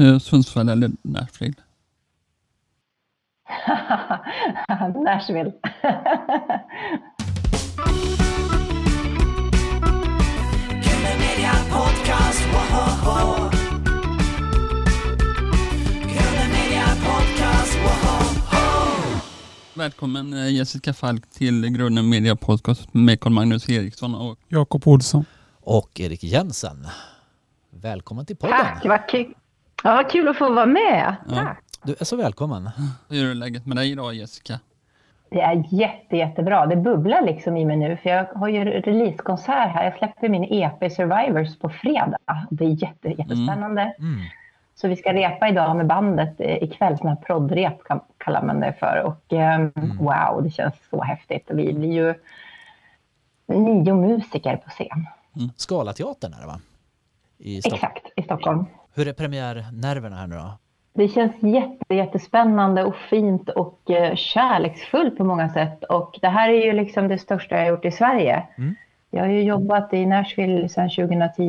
Eh, Sundsvall eller Nashville? Nashville. Välkommen eh, Jessica Falk till Grunden Media Podcast med Carl-Magnus Eriksson och Jakob Olsson. och Erik Jensen. Välkommen till podden. Tack, vad kul. Ja, vad kul att få vara med. Ja. Tack. Du är så välkommen. hur är läget med dig idag Jessica? Det är jätte, jättebra. Det bubblar liksom i mig nu, för jag har ju releasekonsert här. Jag släpper min EP Survivors på fredag. Det är jätte, jättespännande. Mm. Så vi ska repa idag med bandet eh, ikväll, sån här proddrep kallar man det för. Och ehm, wow, det känns så häftigt. Vi blir ju nio musiker på scen. Scalateatern är det va? I. Exakt, i Stockholm. Hur är premiärnerverna här nu då? Det känns jätte, jättespännande och fint och eh, kärleksfullt på många sätt. Och det här är ju liksom det största jag har gjort i Sverige. Mm. Jag har ju jobbat i Nashville sedan 2010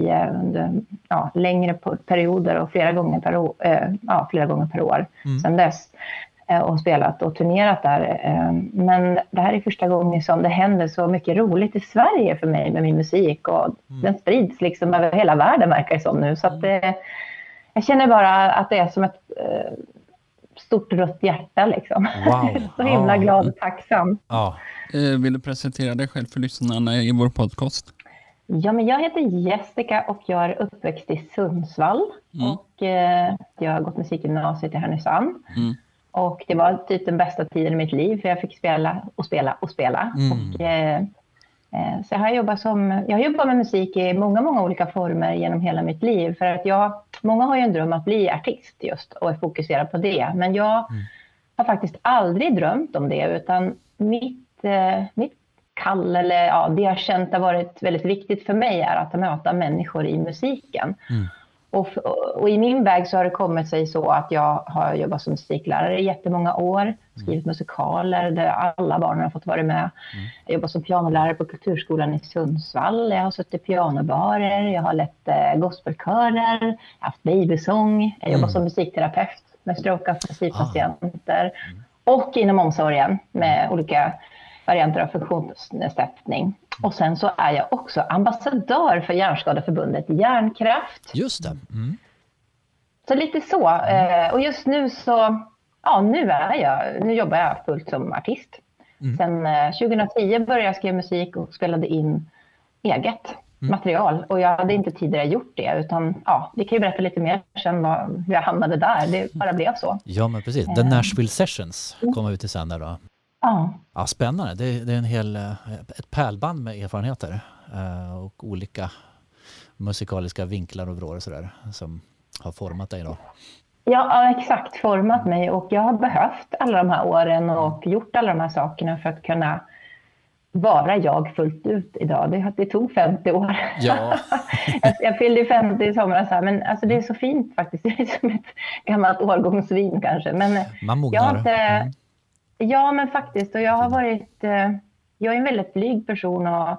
under ja, längre perioder och flera gånger per år, eh, ja, flera gånger per år Mm. sedan dess. Eh, och spelat och turnerat där. Men det här är första gången som det händer så mycket roligt i Sverige för mig med min musik. Och Mm. den sprids liksom över hela världen verkar det som nu. Så att, eh, jag känner bara att det är som ett eh, stort rött hjärta liksom. Wow. så himla Ja. glad och tacksam. Ja, Eh, vill du presentera dig själv för lyssnarna i vår podcast? Ja, men jag heter Jessica och jag är uppväxt i Sundsvall. Mm. Och eh, jag har gått musikgymnasiet i Härnösand. Mm. Och det var typ den bästa tiden i mitt liv för jag fick spela och spela och spela. Mm. Och, eh, så jag har, jobbat som, jag har jobbat med musik i många, många olika former genom hela mitt liv. För att jag, många har ju en dröm att bli artist just och är fokuserad på det. Men jag har faktiskt aldrig drömt om det utan mitt, eh, mitt kall eller ja, det jag känt har varit väldigt viktigt för mig är att möta människor i musiken. Mm. Och, och i min väg så har det kommit sig så att jag har jobbat som musiklärare i jättemånga år, skrivit musikaler där alla barnen har fått vara med. Jag jobbar som pianolärare på Kulturskolan i Sundsvall. Jag har suttit i pianobarer, jag har lett eh, gospelkörer, jag har haft babysång, jag jobbar som musikterapeut med stroke patienter och inom omsorgen med olika varianter av funktionsnedsättning. Och sen så är jag också ambassadör för Hjärnskadeförbundet Hjärnkraft. just det. Mm. Så lite så. Eh, och just nu så, ja nu är jag, nu jobbar jag fullt som artist. Mm. Sen eh, 2010 började jag skriva musik och spelade in eget material. Och jag hade inte tidigare gjort det, utan ja, vi kan ju berätta lite mer sen vad, hur jag hamnade där. Det bara blev så. Ja, men precis. The Nashville Sessions kommer ut till sen då. Ja. Ja, spännande. Det är, det är en hel, eh, ett pärlband med erfarenheter eh, och olika musikaliska vinklar och vrår och sådär som har format dig då. Ja, exakt. Format mig och jag har behövt alla de här åren och gjort alla de här sakerna för att kunna vara jag fullt ut idag. Det, det tog 50 år. Ja. jag, jag fyllde ju 50 i somras, här, men alltså, det är så fint faktiskt. Det är som ett gammalt årgångsvin kanske. Men Man jag har mognar. inte... Mm. Ja, men faktiskt. Och jag har varit... eh, Jag är en väldigt blyg person och har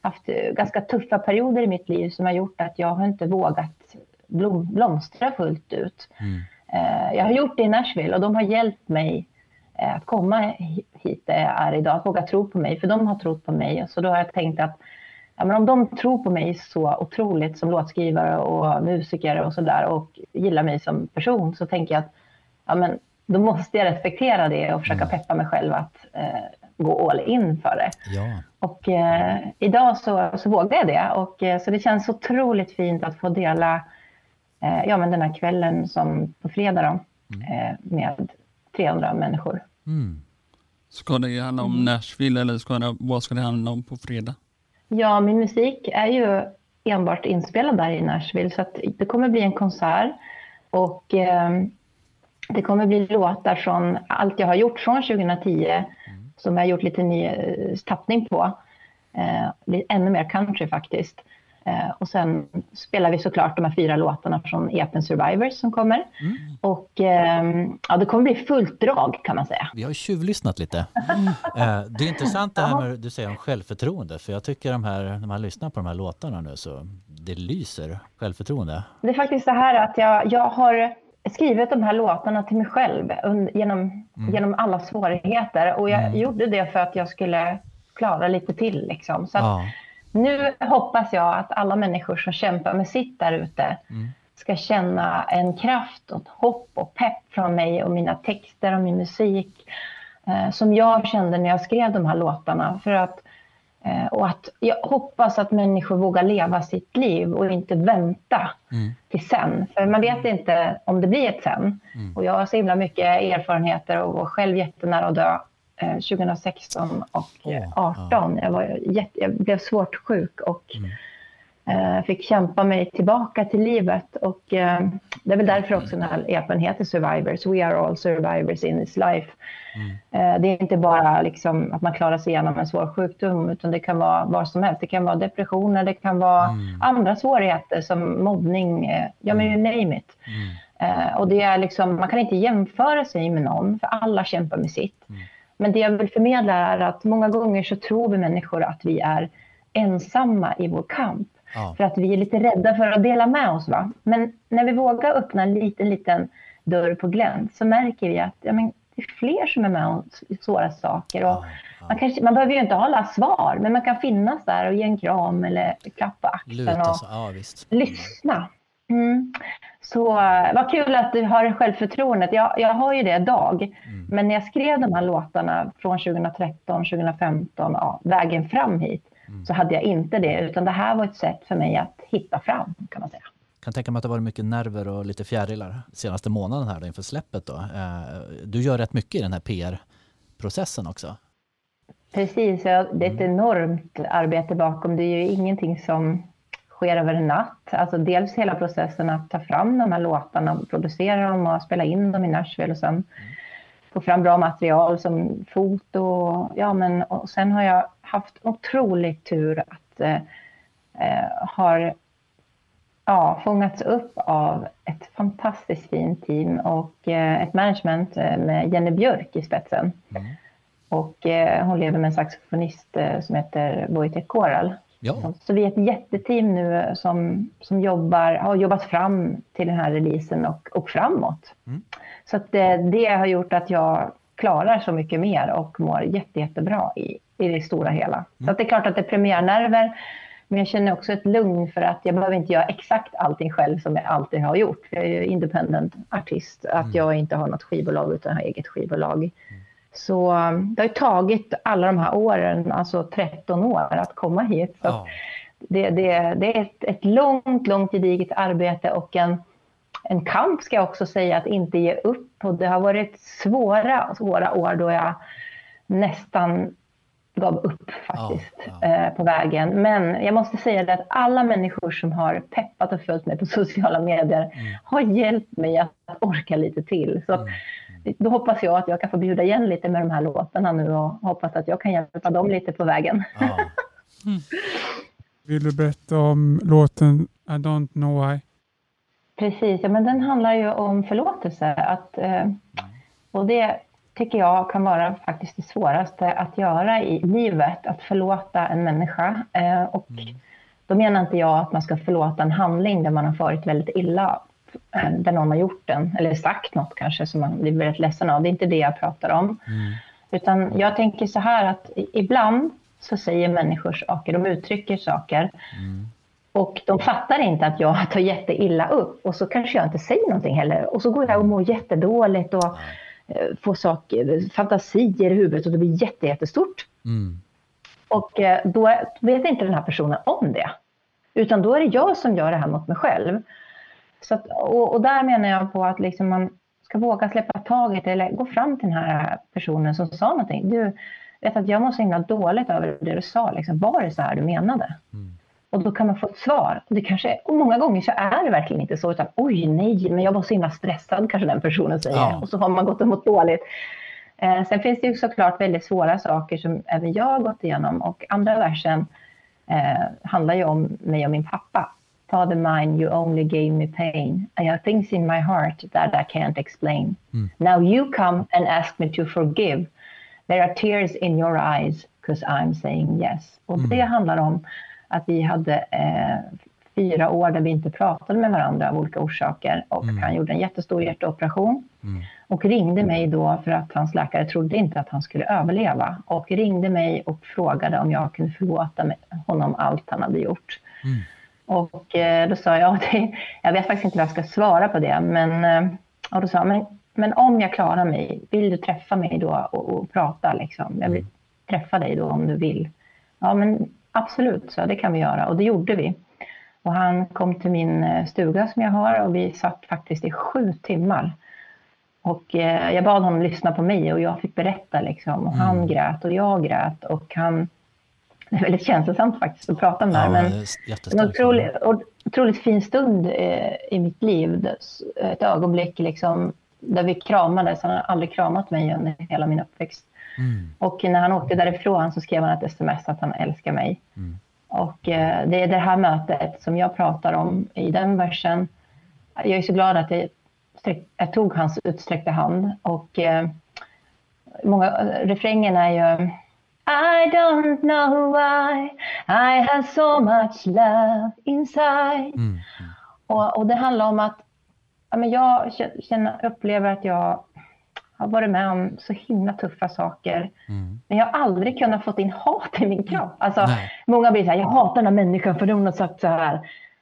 haft eh, ganska tuffa perioder i mitt liv som har gjort att jag har inte vågat blom, blomstra fullt ut. Mm. Eh, Jag har gjort det i Nashville och de har hjälpt mig eh, att komma hi- hit där jag är idag, att våga tro på mig, för de har trott på mig. Så då har jag tänkt att ja, men om de tror på mig så otroligt som låtskrivare och musiker och sådär och gillar mig som person så tänker jag att ja, men då måste jag respektera det och försöka peppa mig själv att eh, gå all in för det. Ja. Och eh, idag så, så vågar jag det. Och, eh, så det känns otroligt fint att få dela eh, ja, men den här kvällen som på fredag då, eh, med 300 människor. Mm. Ska det handla om Nashville eller ska det, vad ska det handla om på fredag? Ja, min musik är ju enbart inspelad där i Nashville så att det kommer bli en konsert och eh, det kommer bli låtar från allt jag har gjort från 2010 som jag har gjort lite ny eh, tappning på. Eh, ännu mer country faktiskt. Eh, och sen spelar vi såklart de här fyra låtarna från EPen Survivors som kommer. Och eh, ja, det kommer bli fullt drag kan man säga. Vi har ju tjuvlyssnat lite. Eh, Det är intressant det här med du säger om självförtroende. För jag tycker de här, när man lyssnar på de här låtarna nu så det lyser självförtroende. Det är faktiskt så här att jag, jag har skrivit de här låtarna till mig själv genom, mm. genom alla svårigheter. Och jag mm. gjorde det för att jag skulle klara lite till. Liksom. Så ja. nu hoppas jag att alla människor som kämpar med sitt där ute mm. ska känna en kraft och hopp och pepp från mig och mina texter och min musik eh, som jag kände när jag skrev de här låtarna. För att och att jag hoppas att människor vågar leva sitt liv och inte vänta mm. till sen. För man vet inte om det blir ett sen. Mm. Och jag har så himla mycket erfarenheter och var själv jättenära att dö eh, 2016 och oh, 2018. Jag, var jätte, jag blev svårt sjuk och mm. Eh, fick kämpa mig tillbaka till livet. Och eh, det är väl därför också den här EPen heter Survivors. We are all survivors in this life. Mm. Eh, det är inte bara liksom att man klarar sig igenom en svår sjukdom, utan det kan vara vad som helst. Det kan vara depressioner, det kan vara mm. andra svårigheter som mobbning, ja men you mm. name it. Mm. Och det är liksom, man kan inte jämföra sig med någon, för alla kämpar med sitt. Mm. Men det jag vill förmedla är att många gånger så tror vi människor att vi är ensamma i vår kamp. Ja. För att vi är lite rädda för att dela med oss. Va? Men när vi vågar öppna en liten, liten dörr på glänt så märker vi att ja, men, det är fler som är med om svåra saker. Och ja, ja. Man, kanske, man behöver ju inte ha alla svar, men man kan finnas där och ge en kram eller klappa axeln och ja, lyssna. Mm. Så vad kul att du har självförtroendet. Jag, jag har ju det idag. Mm. Men när jag skrev de här låtarna från 2013, 2015, ja, vägen fram hit, mm. så hade jag inte det. Utan det här var ett sätt för mig att hitta fram, kan man säga kan tänka mig att det har varit mycket nerver och lite fjärilar senaste månaden här inför släppet. Då. Eh, du gör rätt mycket i den här PR-processen också. Precis, det är ett mm. enormt arbete bakom. Det är ju ingenting som sker över en natt. Alltså dels hela processen att ta fram de här låtarna, producera dem och spela in dem i Nashville och sen mm. få fram bra material som foto. Ja, men, och sen har jag haft otroligt tur att eh, eh har ja, fångats upp av ett fantastiskt fint team och eh, ett management eh, med Jenny Björk i spetsen. Mm. Och eh, hon lever med en saxofonist som heter Wojtek Koral. Ja. Så vi är ett jätteteam nu som, som jobbar, har jobbat fram till den här releasen och, och framåt. Mm. Så att det, det, har gjort att jag klarar så mycket mer och mår jätte, jättebra i, i det stora hela. Mm. Så att det är klart att det är premiärnerver, men jag känner också ett lugn för att jag behöver inte göra exakt allting själv som jag alltid har gjort. Jag är ju independent artist. Att mm. jag inte har något skivbolag utan har eget skivbolag. Mm. Så um, det har tagit alla de här åren, alltså 13 år, att komma hit. Så ja. det, det, det, är ett, ett, långt, långt gediget arbete och en, en kamp ska jag också säga, att inte ge upp. Och det har varit svåra, svåra år då jag nästan gav upp faktiskt ja, ja. Eh, på vägen. Men jag måste säga det att alla människor som har peppat och följt mig på sociala medier mm. har hjälpt mig att orka lite till. Så mm. Då hoppas jag att jag kan få bjuda igen lite med de här låtarna nu och hoppas att jag kan hjälpa dem lite på vägen. Ja. Mm. Vill du berätta om låten I don't know why? Precis, ja, men den handlar ju om förlåtelse. Att, eh, mm. och det tycker jag kan vara faktiskt det svåraste att göra i livet, att förlåta en människa. Eh, och mm. då menar inte jag att man ska förlåta en handling där man har farit väldigt illa, eh, där någon har gjort den, eller sagt något kanske som man blir väldigt ledsen av. Det är inte det jag pratar om. Mm. Utan jag tänker så här att ibland så säger människor saker, de uttrycker saker. Mm. Och de fattar inte att jag tar jätteilla upp och så kanske jag inte säger någonting heller. Och så går jag och mår jättedåligt och få saker, fantasier i huvudet och det blir jätte, jättestort. Mm. Och eh, då vet inte den här personen om det. Utan då är det jag som gör det här mot mig själv. Så att, och, och, där menar jag på att liksom man ska våga släppa taget eller gå fram till den här personen som sa någonting. Du, vet att jag mår så himla dåligt över det du sa. Liksom, var det så här du menade? Mm. Och då kan man få ett svar. Det kanske, och många gånger så är det verkligen inte så, utan oj nej, men jag var så himla stressad, kanske den personen säger. Ja. Och så har man gått och mått dåligt. Eh, sen finns det ju såklart väldigt svåra saker som även jag har gått igenom. Och andra versen eh, handlar ju om mig och min pappa. Father mine, you only gave me pain. I have things in my heart that I can't explain. Mm. Now you come and ask me to forgive. There are tears in your eyes, because I'm saying yes. Och mm. det handlar om att vi hade eh, fyra år där vi inte pratade med varandra av olika orsaker. Och Mm. han gjorde en jättestor hjärtoperation Mm. och ringde mig då för att hans läkare trodde inte att han skulle överleva. Och ringde mig och frågade om jag kunde förlåta honom allt han hade gjort. Mm. Och eh, då sa jag, det, jag vet faktiskt inte vad jag ska svara på det, men, eh, och då sa jag, men, men om jag klarar mig, vill du träffa mig då och, och prata? Liksom? Jag vill träffa dig då om du vill. Ja, men absolut, så det kan vi göra. Och det gjorde vi. Och han kom till min eh, stuga som jag har och vi satt faktiskt i sju timmar. Och eh, jag bad honom lyssna på mig och jag fick berätta liksom. Och han Mm. grät och jag grät och han... Det är väldigt känslosamt faktiskt att prata med Ja, men det en otroligt, otroligt fin stund eh, i mitt liv. Ett ögonblick liksom, där vi kramades. Han har aldrig kramat mig under hela min uppväxt. Mm. Och när han åkte därifrån så skrev han ett sms att han älskar mig. Mm. Och eh, det är det här mötet som jag pratar om i den versen. Jag är så glad att jag, sträck, jag tog hans utsträckta hand. Och eh, många, refrängen är ju I don't know why I have so much love inside. Mm. Och, och det handlar om att ja, men jag känner, upplever att jag har varit med om så himla tuffa saker. Mm. Men jag har aldrig kunnat få in hat i min kropp. Alltså, Nej. många blir så här, jag hatar den här människan för hon har sagt så här.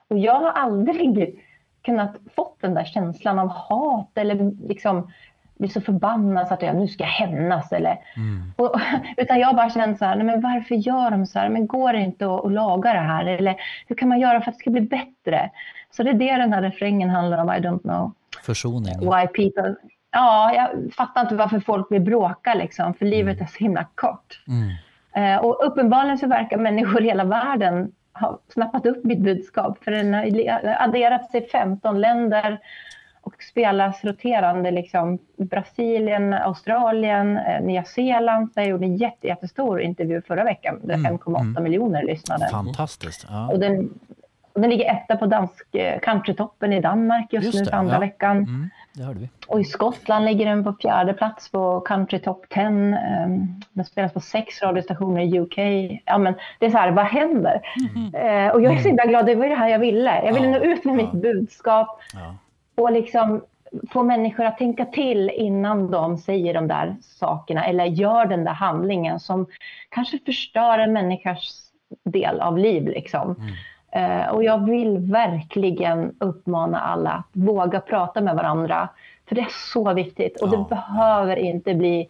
Och jag har aldrig kunnat fått den där känslan av hat eller liksom bli så förbannad så att jag nu ska jag hämnas. Eller, Mm. och, utan jag bara känt så här, nej, men varför gör de så här? Men går det inte att, att laga det här? Eller hur kan man göra för att det ska bli bättre? Så det är det den här refrängen handlar om, I don't know Försoning. why people... Ja, jag fattar inte varför folk vill bråka liksom, för livet är så himla kort. Mm. Eh, och uppenbarligen så verkar människor i hela världen ha snappat upp mitt budskap, för den har adderats i 15 länder och spelas roterande liksom Brasilien, Australien, eh, Nya Zeeland. Där jag gjorde en jätte, jättestor intervju förra veckan där Mm, 5,8 mm. miljoner lyssnade. Fantastiskt. Ja. Och den, och den ligger etta på dansk eh, countrytoppen i Danmark just, Just nu för andra ja. veckan. Mm. Det hörde vi. Och i Skottland ligger den på fjärde plats på Country Top 10. Um, den spelas på sex radiostationer i UK. Ja, men det är så här, vad händer? Eh, och jag är så himla glad, det var det här jag ville. Jag ville Ja, nå ut med ja. mitt budskap Ja. och liksom få människor att tänka till innan de säger de där sakerna eller gör den där handlingen som kanske förstör en människas del av liv. Liksom. Mm. Eh, och jag vill verkligen uppmana alla att våga prata med varandra. För det är så viktigt och Ja. det behöver inte bli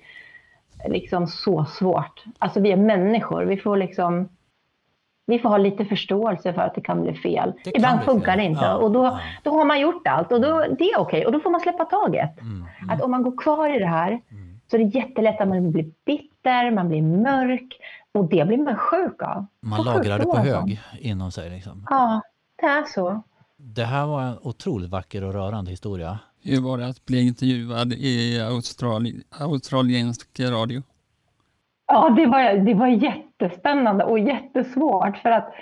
liksom så svårt. Alltså vi är människor, vi får liksom vi får ha lite förståelse för att det kan bli fel. Det Ibland bli funkar fel. det inte Ja, och då, ja. då har man gjort allt och då, det är okej och då får man släppa taget. Mm. Att om man går kvar i det här så är det jättelätt att man blir bitter, man blir mörk och det blir man sjuk av. Man lagrar det på hög inom sig. Liksom. Ja, det är så. Det här var en otroligt vacker och rörande historia. Hur var det att bli intervjuad i Australi australiensk radio? Ja, det var, det var jättespännande och jättesvårt för att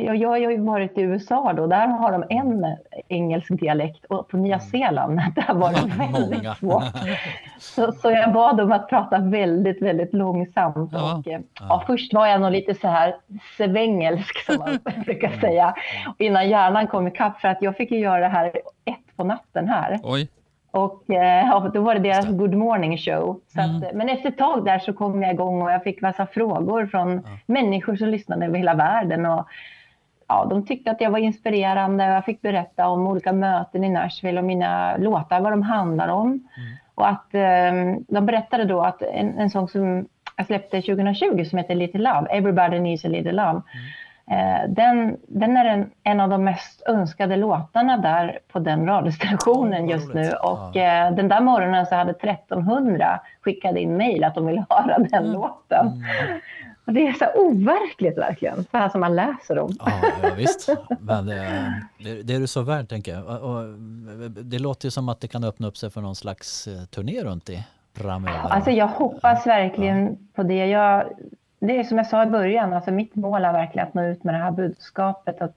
jag, jag har ju varit i USA då, där har de en engelsk dialekt och på Nya Zeeland, där var det väldigt svårt. Så, så jag bad dem att prata väldigt, väldigt långsamt. Ja. Och, eh, ja, först var jag nog lite så här svengelsk som man brukar säga, innan hjärnan kom ikapp för att jag fick ju göra det här ett på natten här. Oj, Och eh, ja, då var det deras good morning show. Så Mm. att, men efter ett tag där så kom jag igång och jag fick massa frågor från människor som lyssnade över hela världen. Och, ja, de tyckte att jag var inspirerande och jag fick berätta om olika möten i Nashville och mina låtar, vad de handlar om. Mm. Och att eh, de berättade då att en, en sång som jag släppte 2020 som heter Little Love, Everybody Needs a Little Love. Eh, den, den är en, en av de mest önskade låtarna där på den radiostationen vad just nu. Och eh, den där morgonen så hade 1300 skickat in mejl att de ville höra den låten. Mm. Och det är så overkligt verkligen, så här som man läser om. Ja, ja visst. Men eh, det, det är du så värd, tänker jag. Och, det låter ju som att det kan öppna upp sig för någon slags eh, turné runt i framöver. Alltså jag hoppas verkligen på det. Jag, det är som jag sa i början, alltså mitt mål är verkligen att nå ut med det här budskapet. Att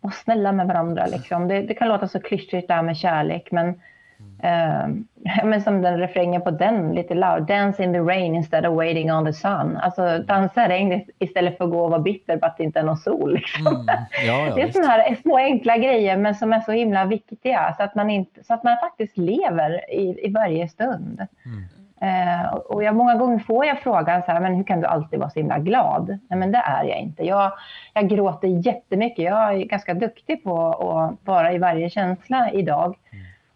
vara snälla med varandra. Liksom. Det, det kan låta så klyschigt det här med kärlek, men Eh, men som den refrängen på den, lite loud. Dance in the rain instead of waiting on the sun. Alltså dansa regn istället för att gå och vara bitter på att det inte är någon sol. Liksom. Mm. Ja, ja, det är sådana här små enkla grejer men som är så himla viktiga så att man, inte, så att man faktiskt lever i, i varje stund. Mm. Eh, och- jag, många gånger får jag frågan så här, men hur kan du alltid vara så himla glad? Nej, men det är jag inte. Jag, jag gråter jättemycket. Jag är ganska duktig på att vara i varje känsla idag.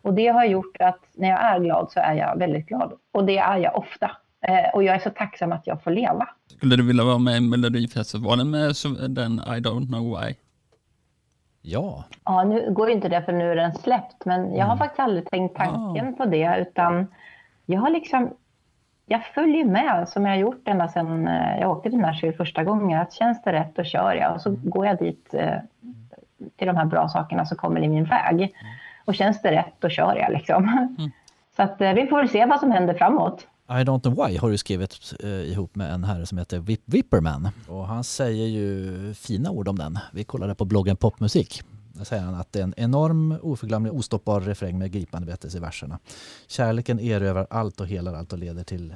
Och det har gjort att när jag är glad så är jag väldigt glad. Och det är jag ofta. Eh, och jag är så tacksam att jag får leva. Skulle du vilja vara med i Melodifestivalen med så- den I don't know why? Ja, Ja, nu går ju inte det för nu är den släppt, men jag har faktiskt aldrig tänkt tanken på det, utan jag har liksom, jag följer med som jag har gjort ända sedan eh, jag åkte till Nashville första gången, att känns det rätt då kör jag och så går jag dit eh, till de här bra sakerna som kommer i min väg. Och känns det rätt då kör jag liksom. Så att eh, vi får väl se vad som händer framåt. I don't know why har du skrivit eh, ihop med en herre som heter Vip Vipperman. Och han säger ju fina ord om den. Vi kollade på bloggen Popmusik. Där säger han att det är en enorm, oförglömlig, ostoppbar refräng med gripande berättelse i verserna. Kärleken erövrar allt och helar allt och leder till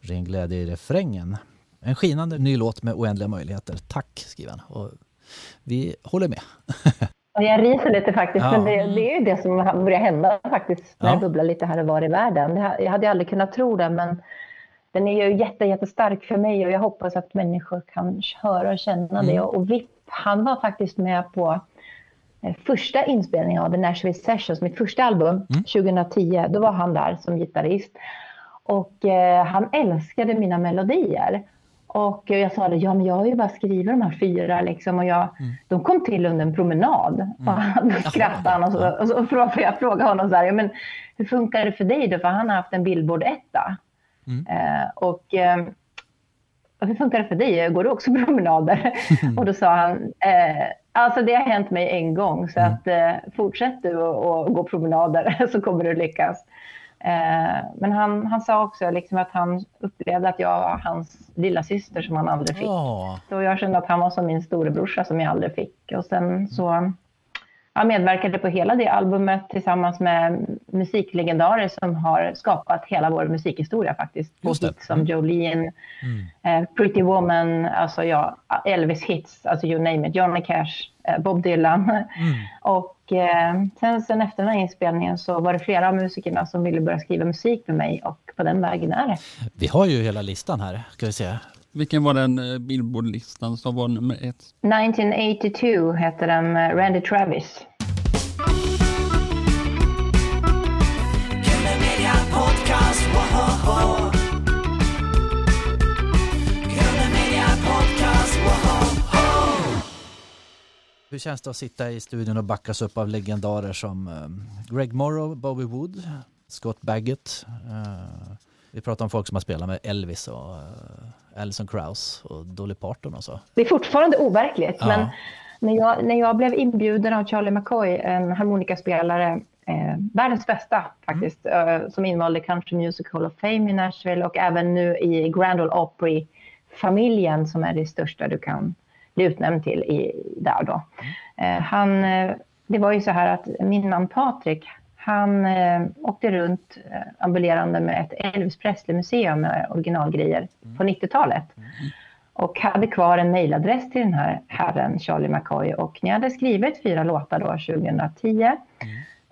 ren glädje i refrängen. En skinande ny låt med oändliga möjligheter. Tack, skriver han. Och vi håller med. Och jag ryser lite faktiskt, Ja. men det, det är ju det som har börjat hända faktiskt när Ja. det bubblar lite här och var i världen. Det, jag hade aldrig kunnat tro det, men den är ju jätte, jättestark för mig och jag hoppas att människor kan höra och känna det. Och VIP, han var faktiskt med på eh, första inspelningen av The Nashville Sessions, mitt första album, 2010. Då var han där som gitarrist. Och eh, han älskade mina melodier. Och jag sa det, ja men jag har ju bara skrivit de här fyra liksom och jag, de kom till under en promenad. Och han, då skrattade han och så, och så frågade jag frågade honom så här, ja, men hur funkar det för dig då? För han har haft en Billboard-etta. Eh, och eh, och hur funkar det för dig? Går du också promenader? och då sa han, eh, alltså det har hänt mig en gång, så att eh, fortsätt du att att gå promenader så kommer du lyckas. Eh, men han, han sa också liksom att han upplevde att jag var hans lilla syster som han aldrig fick. Ja, Så jag kände att han var som min storebrorsa som jag aldrig fick. Och sen så jag medverkade på hela det albumet tillsammans med musiklegendarer som har skapat hela vår musikhistoria faktiskt. Hits som Jolene, eh, Pretty Woman, alltså ja, Elvis hits, alltså you name it, Johnny Cash, eh, Bob Dylan. Och eh, sen, sen efter den här inspelningen så var det flera av musikerna som ville börja skriva musik med mig och på den vägen är det. vi har ju hela listan här. Ska vi se. Vilken var den eh, Billboard-listan som var nummer ett? 1982 heter den, eh, Randy Travis. Hur känns det att sitta i studion och backas upp av legendarer som eh, Greg Morrow, Bobby Wood, Scott Baggett. eh, vi pratar om folk som har spelat med Elvis och uh, Alison Krauss och Dolly Parton och så. Det är fortfarande overkligt, Ja. men när jag, när jag blev inbjuden av Charlie McCoy, en harmonikaspelare, eh, världens bästa faktiskt, eh, som invalde Country Music Hall of Fame i Nashville och även nu i Grand Ole Opry-familjen som är det största du kan bli utnämnd till i, där då. Eh, han, eh, det var ju så här att min man Patrik, han eh, åkte runt ambulerande med ett Elvis Presley-museum med originalgrejer på 90-talet och hade kvar en mejladress till den här herren Charlie McCoy. Och när jag hade skrivit fyra låtar då 2010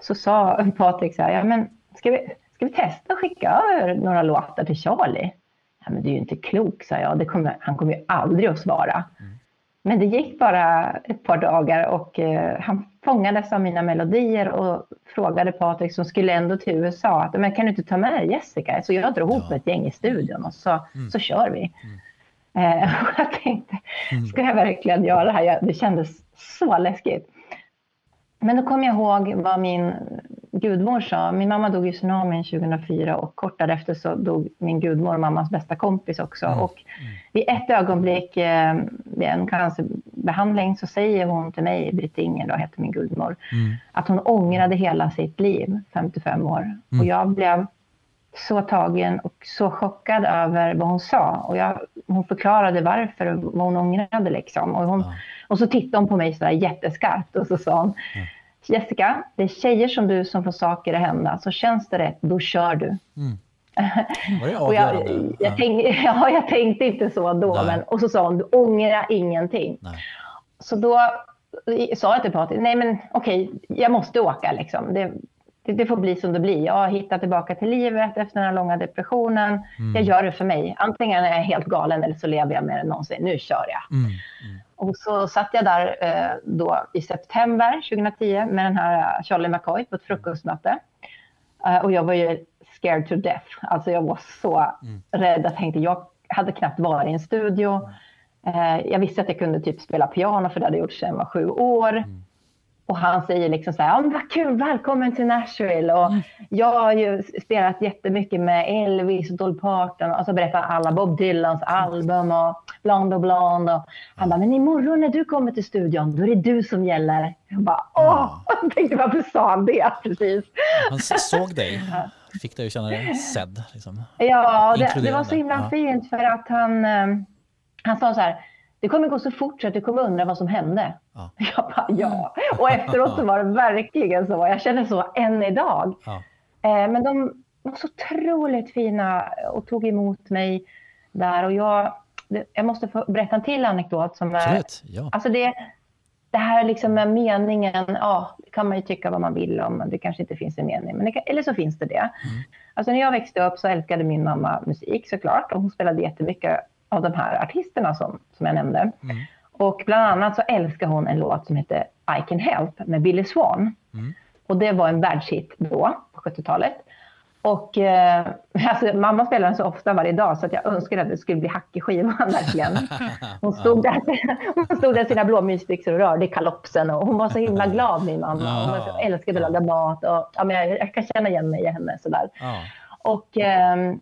så sa Patrik så här, ja men ska vi, ska vi testa att skicka över några låtar till Charlie? Ja, men du är ju inte klok, sa jag. Kommer, han kommer ju aldrig att svara. Men det gick bara ett par dagar och eh, han fångades av mina melodier och frågade Patrik som skulle ändå till USA att men kan du inte ta med Jessica? Så jag drog ihop Ja. ett gäng i studion och så, så kör vi. Eh, och jag tänkte, ska jag verkligen göra det här? Jag, det kändes så läskigt. Men då kom jag ihåg vad min gudmor sa. Min mamma dog i tsunamin 2004 och kort därefter så dog min gudmor, mammas bästa kompis också. Och vid ett ögonblick eh, vid en cancerbehandling så säger hon till mig, Britt Inger då heter min gudmor, att hon ångrade hela sitt liv, 55 år. Och jag blev så tagen och så chockad över vad hon sa. Och jag, hon förklarade varför och vad hon ångrade. Liksom. Och, hon, och så tittade hon på mig så där jätteskarpt och så sa hon Jessica, det är tjejer som du som får saker att hända. Så känns det rätt, då kör du. Var det Och jag, avgörande? jag, tänk, ja, jag tänkte inte så då. Nej. Men, och så sa hon, du ångrar ingenting. Nej. Så då sa jag till Patrik, nej men okej, jag måste åka liksom. Det, det, det får bli som det blir. Jag har hittat tillbaka till livet efter den här långa depressionen. Jag gör det för mig. Antingen är jag helt galen eller så lever jag med det någonsin. Nu kör jag. Mm. Och så satt jag där eh, då i september 2010 med den här eh, Charlie McCoy på ett frukostmöte. Eh, och jag var ju scared to death. Alltså jag var så rädd. Jag tänkte, jag hade knappt varit i en studio. Eh, jag visste att jag kunde typ spela piano för det hade jag gjort sedan jag var sju år. Och han säger liksom så här, ja, men vad kul, välkommen till Nashville. Och jag har ju spelat jättemycket med Elvis och Dolly Parton. Och så berättar alla Bob Dylans album och Blonde och Blonde. Och han bara, men imorgon när du kommer till studion, då är det du som gäller. Jag bara, åh! Jag tänkte, varför sa han det precis? Han såg dig, fick dig att känna dig sedd. Liksom. Ja, det, det var så himla Ja. fint för att han, eh, han sa så här, det kommer gå så fort så att du kommer undra vad som hände. Ja. Jag bara, ja. Och efteråt så var det verkligen så. Jag känner så än idag. Ja. Eh, Men de var så otroligt fina och tog emot mig där. Och jag, jag måste få berätta en till anekdot. Som är, Absolut, ja. Alltså det, det här liksom med meningen, ja, det kan man ju tycka vad man vill om. Det kanske inte finns en mening, men kan, eller så finns det det. Alltså när jag växte upp så älskade min mamma musik såklart. Och hon spelade jättemycket av de här artisterna som, som jag nämnde. Och bland annat så älskar hon en låt som heter I can help med Billy Swan. Och det var en världshit då, på 70-talet. Och eh, alltså, mamma spelar den så ofta varje dag så att jag önskade att det skulle bli hack i skivan verkligen. Hon stod där, hon stod där i sina blå mysbyxor och rörde i kalopsen och hon var så himla glad min mamma. Hon var så, älskade att laga mat och ja, men jag, jag kan känna igen mig i henne sådär. Ja. Och ehm,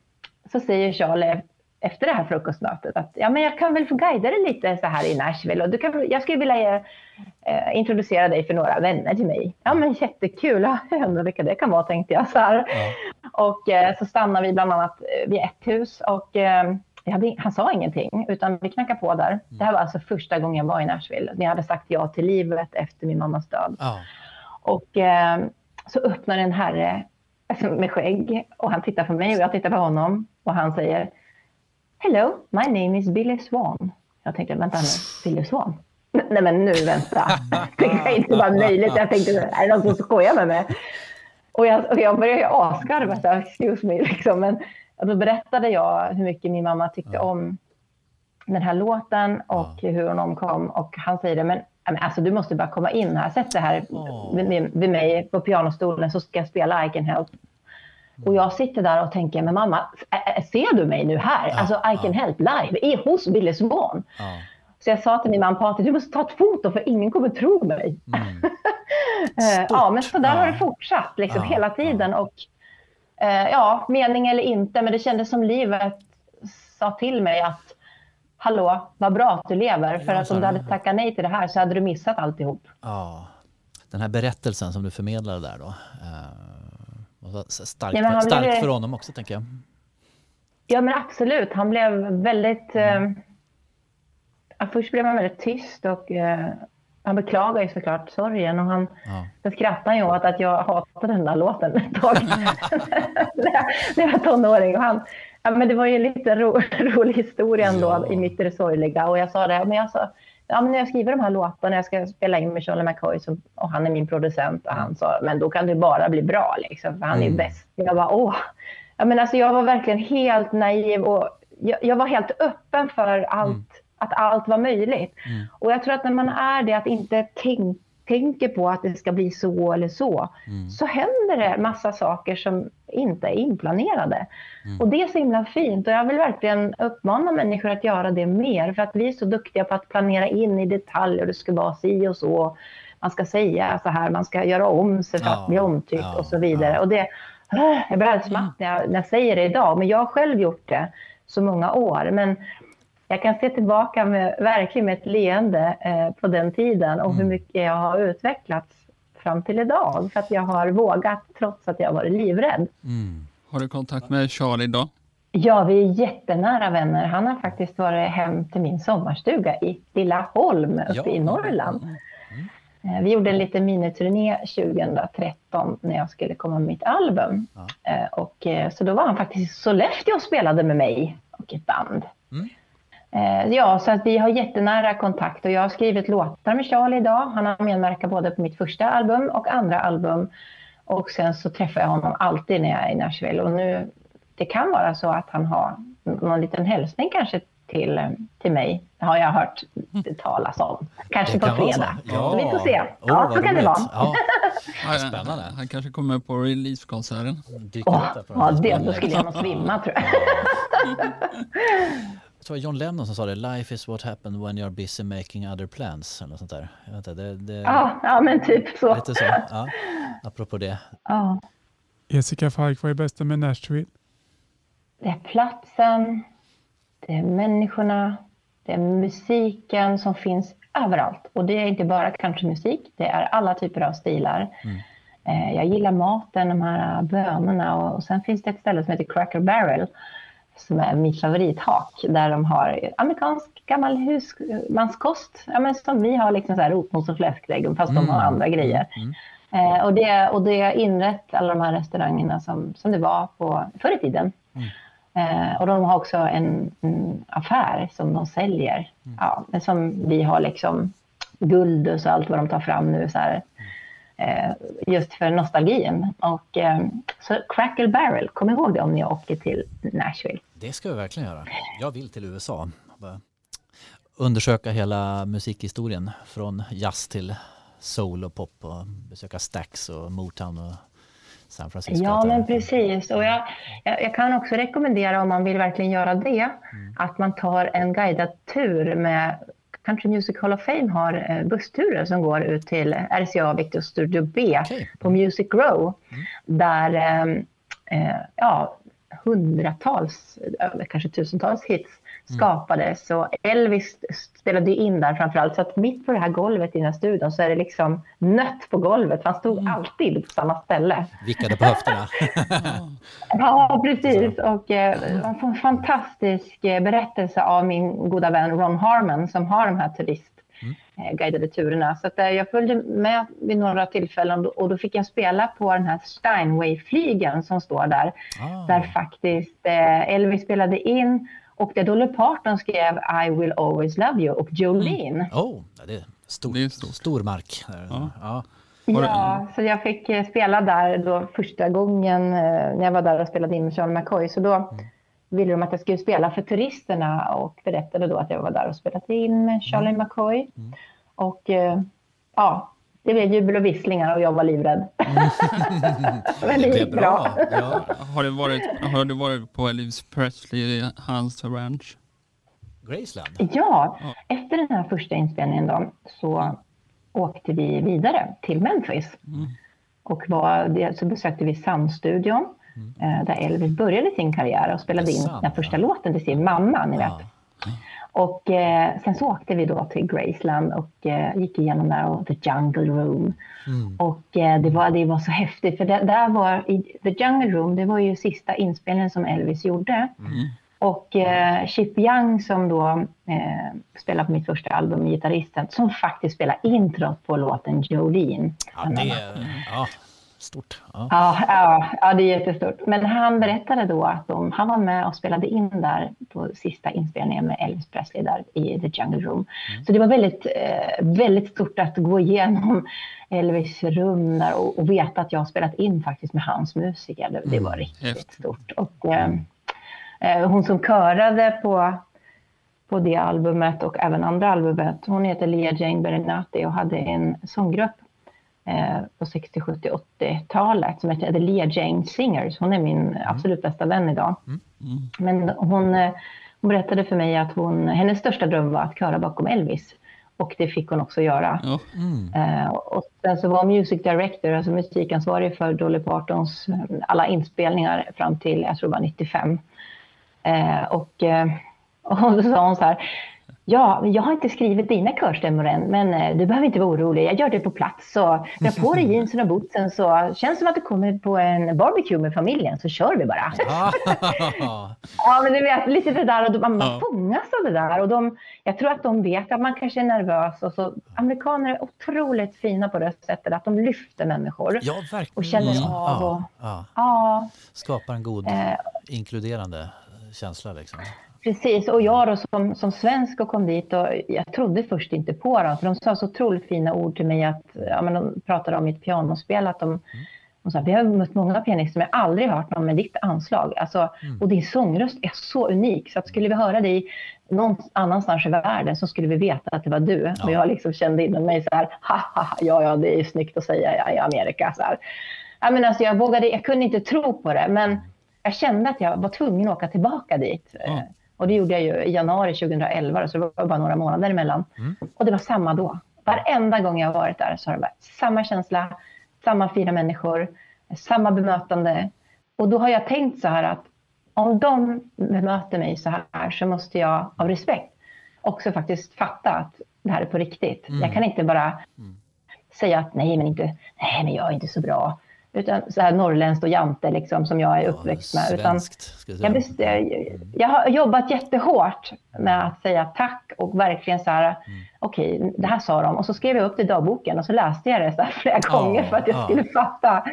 så säger Charlie efter det här frukostmötet att ja, men jag kan väl få guida dig lite så här i Nashville. Och du kan, jag skulle vilja eh, introducera dig för några vänner till mig. Ja, men jättekul. Ja, Jag undrar vilka det kan vara, tänkte jag. Så här. Och eh, så stannar vi bland annat eh, vid ett hus. Och, eh, hade, han sa ingenting, utan vi knackade på där. Det här var alltså första gången jag var i Nashville. Jag hade sagt ja till livet efter min mammas död. Ja. Och eh, så öppnar en herre alltså, med skägg och han tittar på mig och jag tittar på honom och han säger Hello, my name is Billy Swan. Jag tänkte, vänta nu, Billy Swan? Nej men nu vänta, det kan inte vara möjligt. Jag tänkte, är det någon som skojar med mig? Och jag, och jag började ju asgarva, så här, excuse me, liksom. Men då berättade jag hur mycket min mamma tyckte om den här låten och hur hon omkom. Och han säger det, men, alltså, du måste bara komma in här, sätt dig här vid, vid mig på pianostolen så ska jag spela I can help. Och jag sitter där och tänker, men mamma, ser du mig nu här? alltså I can help live, i, hos Billy Swan. Ja. Så jag sa till min man Patrik, du måste ta ett foto för ingen kommer tro mig. Mm. Eh, ja, men så där har Ja. det fortsatt liksom, Ja, hela tiden. Och, eh, ja, mening eller inte, men det kändes som livet sa till mig att hallå, vad bra att du lever. För Ja, att om du hade tackat nej till det här så hade du missat alltihop. Ja. Den här berättelsen som du förmedlade där då. Eh, starkt, starkt blev- för honom också tänker jag. Ja, men absolut. Han blev väldigt... Eh, ja, först blev han väldigt tyst och eh, han beklagar ju såklart sorgen. Och han, Ja. Sen skrattade han ju åt att jag hatade den där låten ett tag. när jag var tonåring. Och han, ja, men det var ju en lite ro, rolig historia ändå Ja. i mitt i det sorgliga. Och jag sa det, men jag sa, ja, men när jag skriver de här låtarna, jag ska spela in med Charlie McCoy så, och han är min producent. Och han sa, men då kan det bara bli bra liksom, för han är Mm. bäst. Jag bara, åh. Ja, men alltså, jag var verkligen helt naiv och jag, jag var helt öppen för allt, att allt var möjligt. Mm. Och jag tror att när man är det, att inte tänk, tänker på att det ska bli så eller så, Mm. så händer det massa saker som inte är inplanerade. Och det är så himla fint och jag vill verkligen uppmana människor att göra det mer för att vi är så duktiga på att planera in i detalj och det ska vara si och så. Man ska säga så här, man ska göra om sig för Ja, att bli omtyckt ja, och så vidare. ja. Och det, jag blir alldeles matt när jag, när jag säger det idag, men jag har själv gjort det så många år. Men jag kan se tillbaka med, verkligen med ett leende eh, på den tiden och hur mycket jag har utvecklats fram till idag. För att jag har vågat trots att jag har varit livrädd. Mm. Har du kontakt med Charlie idag? Ja, vi är jättenära vänner. Han har faktiskt varit hem till min sommarstuga i Lilla Holm uppe Ja. i Norrland. Eh, Vi gjorde en liten miniturné 2013 när jag skulle komma med mitt album. Ja. Eh, Och, eh, så då var han faktiskt i Sollefteå och spelade med mig och ett band. Mm. Eh, Ja, så att vi har jättenära kontakt och jag har skrivit låtar med Charlie idag. Han har medverkat både på mitt första album och andra album. Och sen så träffar jag honom alltid när jag är i Nashville. Och nu, det kan vara så att han har någon liten hälsning kanske till, till mig. Det har jag hört talas om. Kanske Det på kan så. fredag. Ja. Så vi får se. Åh, Ja, så kan det vara. Ja, Spännande. Han kanske kommer på releasekonserten. på den ja, det, då skulle jag nog svimma tror jag. Jag tror det var John Lennon som sa det, life is what happened when you're busy making other plans. Eller sånt där. Jag vet inte, det, det, Ja, ja men typ så. Lite så. Ja, apropå det. Ja. Jessica Falk, vad är bästa med Nashville? Det är platsen, det är människorna, det är musiken som finns överallt. Och det är inte bara countrymusik, det är alla typer av stilar. Eh, Jag gillar maten, de här bönorna och, och sen finns det ett ställe som heter Cracker Barrel som är mitt favorithak där de har amerikansk gammal husmanskost. Ja, men som vi har liksom så här rotmos och fläsklägg fast de har andra grejer. Eh, och, det, och det är inrätt alla de här restaurangerna som, som det var på förr i tiden. Eh, och de har också en, en affär som de säljer. Ja, men som vi har liksom guld och så allt vad de tar fram nu. Så här, just för nostalgin. Och, eh, så Crackle Barrel, kom ihåg det om ni åker till Nashville. Det ska vi verkligen göra. Jag vill till USA. Undersöka hela musikhistorien från jazz till soul och pop och besöka Stax och Motown och San Francisco. Ja, men precis. Och jag, jag, jag kan också rekommendera om man vill verkligen göra det, att man tar en guidad tur med Country Music Hall of Fame har eh, bussturer som går ut till RCA Victor Studio B Okej. på Music Row. Där eh, eh, ja, hundratals, kanske tusentals hits skapades. Så Elvis spelade in där framförallt. Så att mitt på det här golvet i den här studion så är det liksom nött på golvet. Han stod alltid på samma ställe. Vickade på höfterna. Ja, precis. Och eh, man får en fantastisk eh, berättelse av min goda vän Ron Harmon som har de här turistguidade turerna. Så att, eh, jag följde med vid några tillfällen och då fick jag spela på den här Steinway-flygeln som står där. Ah. Där faktiskt eh, Elvis spelade in och där Dolly Parton skrev I will always love you och Jolene. Oh, ja, det är stor, Det är stort. stor mark. Ja. Ja. Ja, så jag fick eh, spela där då första gången eh, när jag var där och spelade in med Charlie McCoy. Så då ville de att jag skulle spela för turisterna och berättade då att jag var där och spelade in med Charlie McCoy. Och eh, ja, det blev jubel och visslingar och jag var livrädd. Men det gick bra. bra. Ja. Har du varit, har du varit på Elvis Presley, hans ranch? Graceland. Ja, efter den här första inspelningen då, så åkte vi vidare till Memphis. Och var, så besökte vi Sun-studion eh, där Elvis började sin karriär och spelade in den första ja. låten till sin mamma. Ni vet. Ja. Och eh, sen så åkte vi då till Graceland och eh, gick igenom där och The Jungle Room. Och eh, det, var, det var så häftigt för det, där var i The Jungle Room, det var ju sista inspelningen som Elvis gjorde. Och eh, Chip Young som då eh, spelar på mitt första album, gitarristen, som faktiskt spelar introt på låten Jolene. Ja, det ja, stort. Ja. Ja, ja, ja, det är jättestort. Men han berättade då att de, han var med och spelade in där på sista inspelningen med Elvis Presley där i The Jungle Room. Så det var väldigt, eh, väldigt stort att gå igenom Elvis rum där och, och veta att jag har spelat in faktiskt med hans musiker. Det, det var riktigt Häftigt. stort. Och, eh, eh, hon som körade på, på det albumet och även andra albumet, hon heter Leah Jane Berinati och hade en sånggrupp på 60, 70, 80-talet som heter Leah Jane Singers. Hon är min absolut bästa vän idag. Men hon, eh, hon berättade för mig att hon, hennes största dröm var att köra bakom Elvis. Och det fick hon också göra. Ja. Eh, och sen så var music director, alltså musikansvarig för Dolly Partons eh, alla inspelningar fram till, jag tror det var 95. Eh, och, eh, och då sa hon så här, Ja, jag har inte skrivit dina körstämmor än, men eh, du behöver inte vara orolig. Jag gör det på plats. Så dra på dig jeansen och bootsen så känns det som att du kommer på en barbecue med familjen så kör vi bara. Ah, Ja, men du vet, lite det där och man Ja. fångas av det där. Och de, jag tror att de vet att man kanske är nervös. Och så, amerikaner är otroligt fina på det sättet att de lyfter människor. ja, verkligen. Och känner Mm. av och- Ja, ja. Ja, Skapar en god Eh. inkluderande känsla liksom. Precis. Och jag då som, som svensk och kom dit och jag trodde först inte på dem. För de sa så otroligt fina ord till mig att, ja men de pratade om mitt pianospel. Att de, de sa, vi har mött många pianister men jag har aldrig hört någon med ditt anslag. Alltså, Och din sångröst är så unik så att skulle vi höra dig någon annanstans i världen så skulle vi veta att det var du. Och jag liksom kände inom mig så här, ha, ja, ja, det är snyggt att säga ja, i Amerika. Så här. Ja, men alltså, jag, vågade, jag kunde inte tro på det, men jag kände att jag var tvungen att åka tillbaka dit. Eh, Och det gjorde jag ju i januari 2011, så det var bara några månader emellan. Och det var samma då. Varenda gång jag har varit där så har det varit samma känsla, samma fina människor, samma bemötande. Och då har jag tänkt så här att om de bemöter mig så här så måste jag av respekt också faktiskt fatta att det här är på riktigt. Jag kan inte bara säga att nej men, inte, nej, men jag är inte så bra. Utan så här norrländskt och jante liksom, som jag är uppväxt med. Utan, jag bes- jag har jobbat jättehårt med att säga tack och verkligen så här, okej, det här sa de. Och så skrev jag upp det i dagboken och så läste jag det så flera gånger för att jag ja. skulle fatta.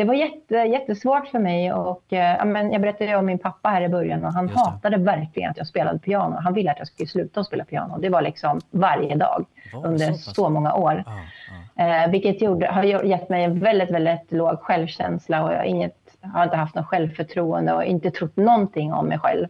Det var jätte, jättesvårt för mig och eh, ja, men jag berättade om min pappa här i början och han hatade verkligen att jag spelade piano. Han ville att jag skulle sluta att spela piano. Det var liksom varje dag Var under så så, många år. Ja, ja. Eh, vilket gjorde, har gett mig en väldigt, väldigt låg självkänsla och jag har, inget, har inte haft något självförtroende och inte trott någonting om mig själv.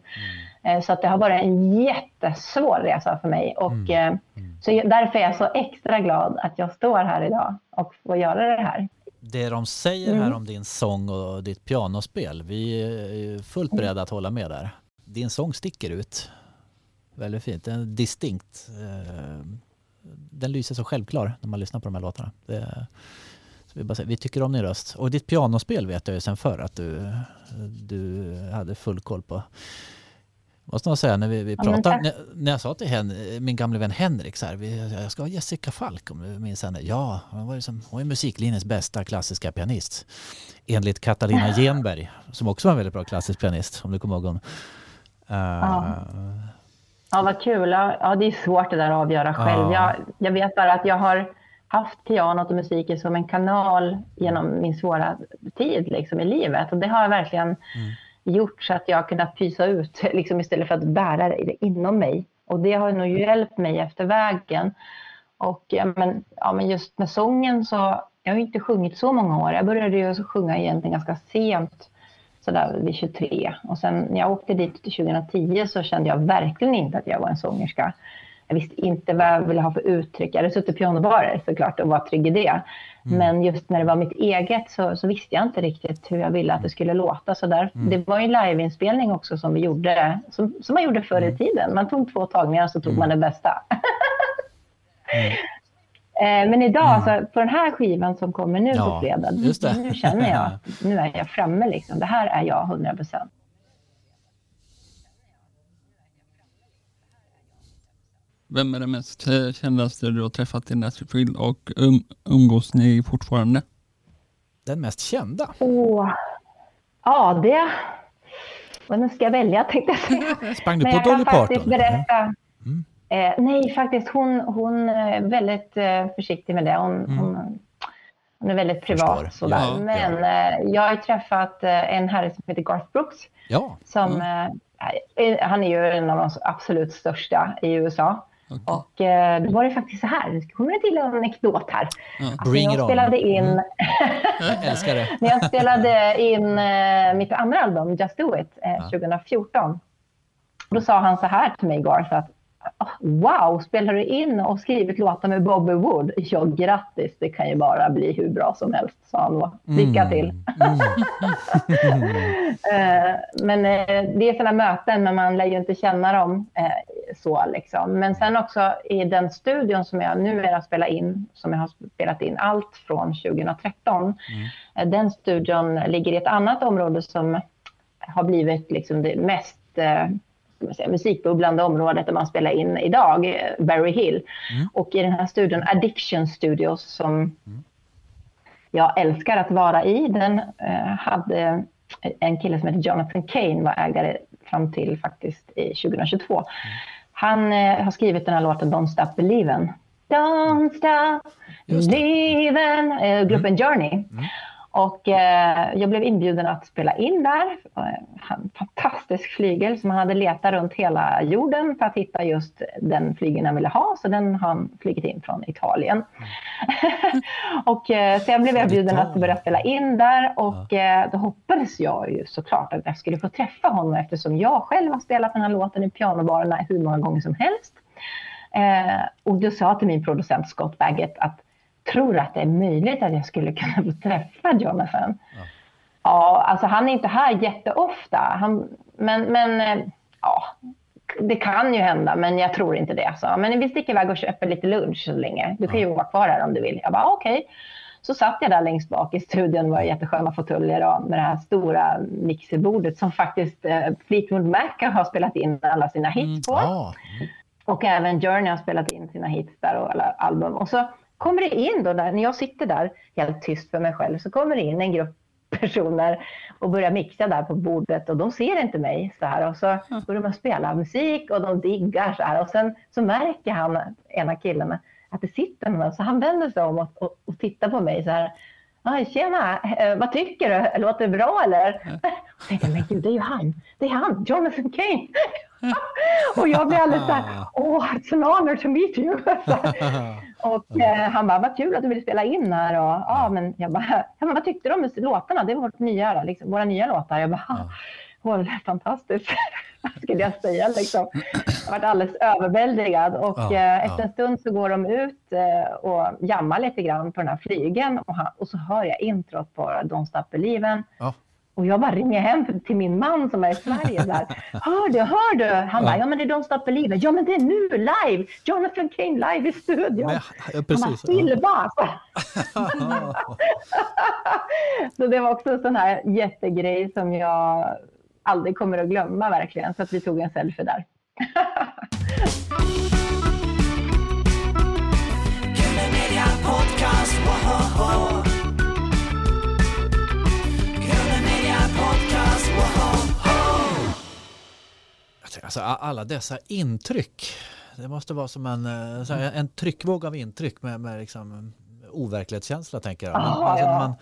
Eh, så att det har varit en jättesvår resa för mig. Och, eh, Så jag, därför är jag så extra glad att jag står här idag och får göra det här. Det de säger Mm. här om din sång och ditt pianospel, vi är fullt beredda att hålla med där. Din sång sticker ut. Väldigt fint. Den är distinkt. eh, Den lyser så självklar när man lyssnar på de här låtarna. Det, vi, säger, vi tycker om din röst. Och ditt pianospel vet jag ju sen förr att du, du hade full koll på. Måste nog säga när vi, vi Ja, pratade, tack. när, när jag sa till Hen, min gamle vän Henrik så här, vi, jag ska ha Jessica Falk om du minns henne. Ja, hon var, ju som, hon är musiklinjens bästa klassiska pianist. Enligt Katarina Genberg, som också var en väldigt bra klassisk pianist, om du kommer ihåg hon. Uh, Ja, vad kul. Ja, ja, det är svårt det där att avgöra själv. Ja. Jag, jag vet bara att jag har haft pianot och musiken som en kanal genom min svåra tid liksom, i livet. Och det har verkligen gjort så att jag har kunnat pysa ut liksom, istället för att bära det inom mig. Och det har nog hjälpt mig efter vägen. Och ja, men, ja, men just med sången så, jag har ju inte sjungit så många år. Jag började ju sjunga egentligen ganska sent, sådär vid 23. Och sen när jag åkte dit 2010 så kände jag verkligen inte att jag var en sångerska. Jag visste inte vad jag ville ha för uttryck. Jag hade suttit pianobarer såklart och var trygg i det. Men just när det var mitt eget så, så visste jag inte riktigt hur jag ville att det skulle låta. Så där, Det var ju en liveinspelning också som vi gjorde, som, som man gjorde förr i tiden. Man tog två tagningar och så tog man det bästa. Eh, Men idag, alltså, på den här skivan som kommer nu Ja, på fredag, nu känner jag att nu är jag framme. Liksom. Det här är jag 100 procent. Vem är den mest eh, kändaste du har träffat i Nashville och um, umgås ni fortfarande? den mest kända. Åh, ja, det... Vem ska jag välja tänkte jag säga. Sprang du Men på jag kan Dolly faktiskt Parton? berätta. Eh, nej, faktiskt. Hon, hon är väldigt eh, försiktig med det. Hon, hon, hon är väldigt privat. Sådär. Ja, Men eh, jag har ju träffat eh, en herre som heter Garth Brooks. Ja, Som, eh, han är ju en av de absolut största i USA. Okej. Och eh, då var det faktiskt så här, nu kommer det till en anekdot här. Alltså, Bring när it jag on. spelade in, jag älskar det. när jag spelade in eh, mitt andra album, Just Do It, eh, 2014. Då sa han så här till mig, Garth, att "Oh, Wow, spelar du in och skrivit låtar med Bobby Wood? Ja, grattis, det kan ju bara bli hur bra som helst, sa han då. Lycka till. Eh, men eh, det är sådana möten, men man lär ju inte känna dem eh, så. Liksom. Men sen också i den studion som jag numera spelar in, som jag har spelat in allt från 2013. eh, Den studion ligger i ett annat område som har blivit liksom det mest eh, säga, musikbubblande området där man spelar in idag, eh, Berry Hill. Och i den här studion, Addiction Studios, som jag älskar att vara i, den eh, hade en kille som heter Jonathan Kane var ägare fram till faktiskt i 2022. Han eh, har skrivit den här låten Don't Stop Believin'. Don't stop believin', eh, gruppen Journey. Och eh, jag blev inbjuden att spela in där. Eh, Han, fantastisk flygel som han hade letat runt hela jorden för att hitta just den flygeln han ville ha. Så den har han flugit in från Italien. och, eh, så jag blev erbjuden att börja spela in där och eh, då hoppades jag ju såklart att jag skulle få träffa honom eftersom jag själv har spelat den här låten i pianobarerna hur många gånger som helst. Eh, och då sa jag till min producent Scott Baggett att tror att det är möjligt att jag skulle kunna få träffa Jonathan. Ja, alltså han är inte här jätteofta. Han, men men eh, ja, det kan ju hända, men jag tror inte det. Så. Men vi sticker iväg och köper lite lunch så länge. Du kan ju vara kvar här om du vill. Jag bara okej. Så satt jag där längst bak i studion, det var jättesköna fåtöljer och med det här stora mixerbordet som faktiskt eh, Fleetwood Mac har spelat in alla sina hits på. Ja, Och även Journey har spelat in sina hits där och alla album. Och så kommer det in då, när jag sitter där helt tyst för mig själv, så kommer det in en grupp personer och börjar mixa där på bordet och de ser inte mig så här och så börjar de spela musik och de diggar så här och sen så märker han, ena killen, att det sitter någon så han vänder sig om och, och, och tittar på mig så här. Aj, tjena, eh, vad tycker du? Låter det bra eller? Och tänkte, men gud, det är ju han. Det är han, Jonathan Kane. och jag blir alldeles så här, åh, it's an honor to meet you. Och eh, han bara, vad kul att du vill spela in här. Och, ja, men jag bara, ja, men vad tyckte du om låtarna? Det var nya, liksom, våra nya låtar. Jag bara, ja. Åh, det fantastiskt, vad skulle jag säga. Liksom. Jag varit alldeles överväldigad. Och Ja, eh, efter en stund så går de ut eh, och jammar lite grann på den här flygen. Och, han, och så hör jag introt på Don't Stop Believin'. Ja. Och jag bara ringer hem till min man som är i Sverige. Där. Hör du, hör du? Han bara, ja men det är Don't Stop Believin'. Ja men det är nu live! Jonathan Kane live i studion. Men, ja, Han bara, precis. Silva! Så det var också en sån här jättegrej som jag aldrig kommer att glömma verkligen. Så att vi tog en selfie där. Podcast, Alltså, a- alla dessa intryck. Det måste vara som en, eh, här, en tryckvåg av intryck med, med liksom overklighetskänsla tänker jag. Men, alltså, när ja. man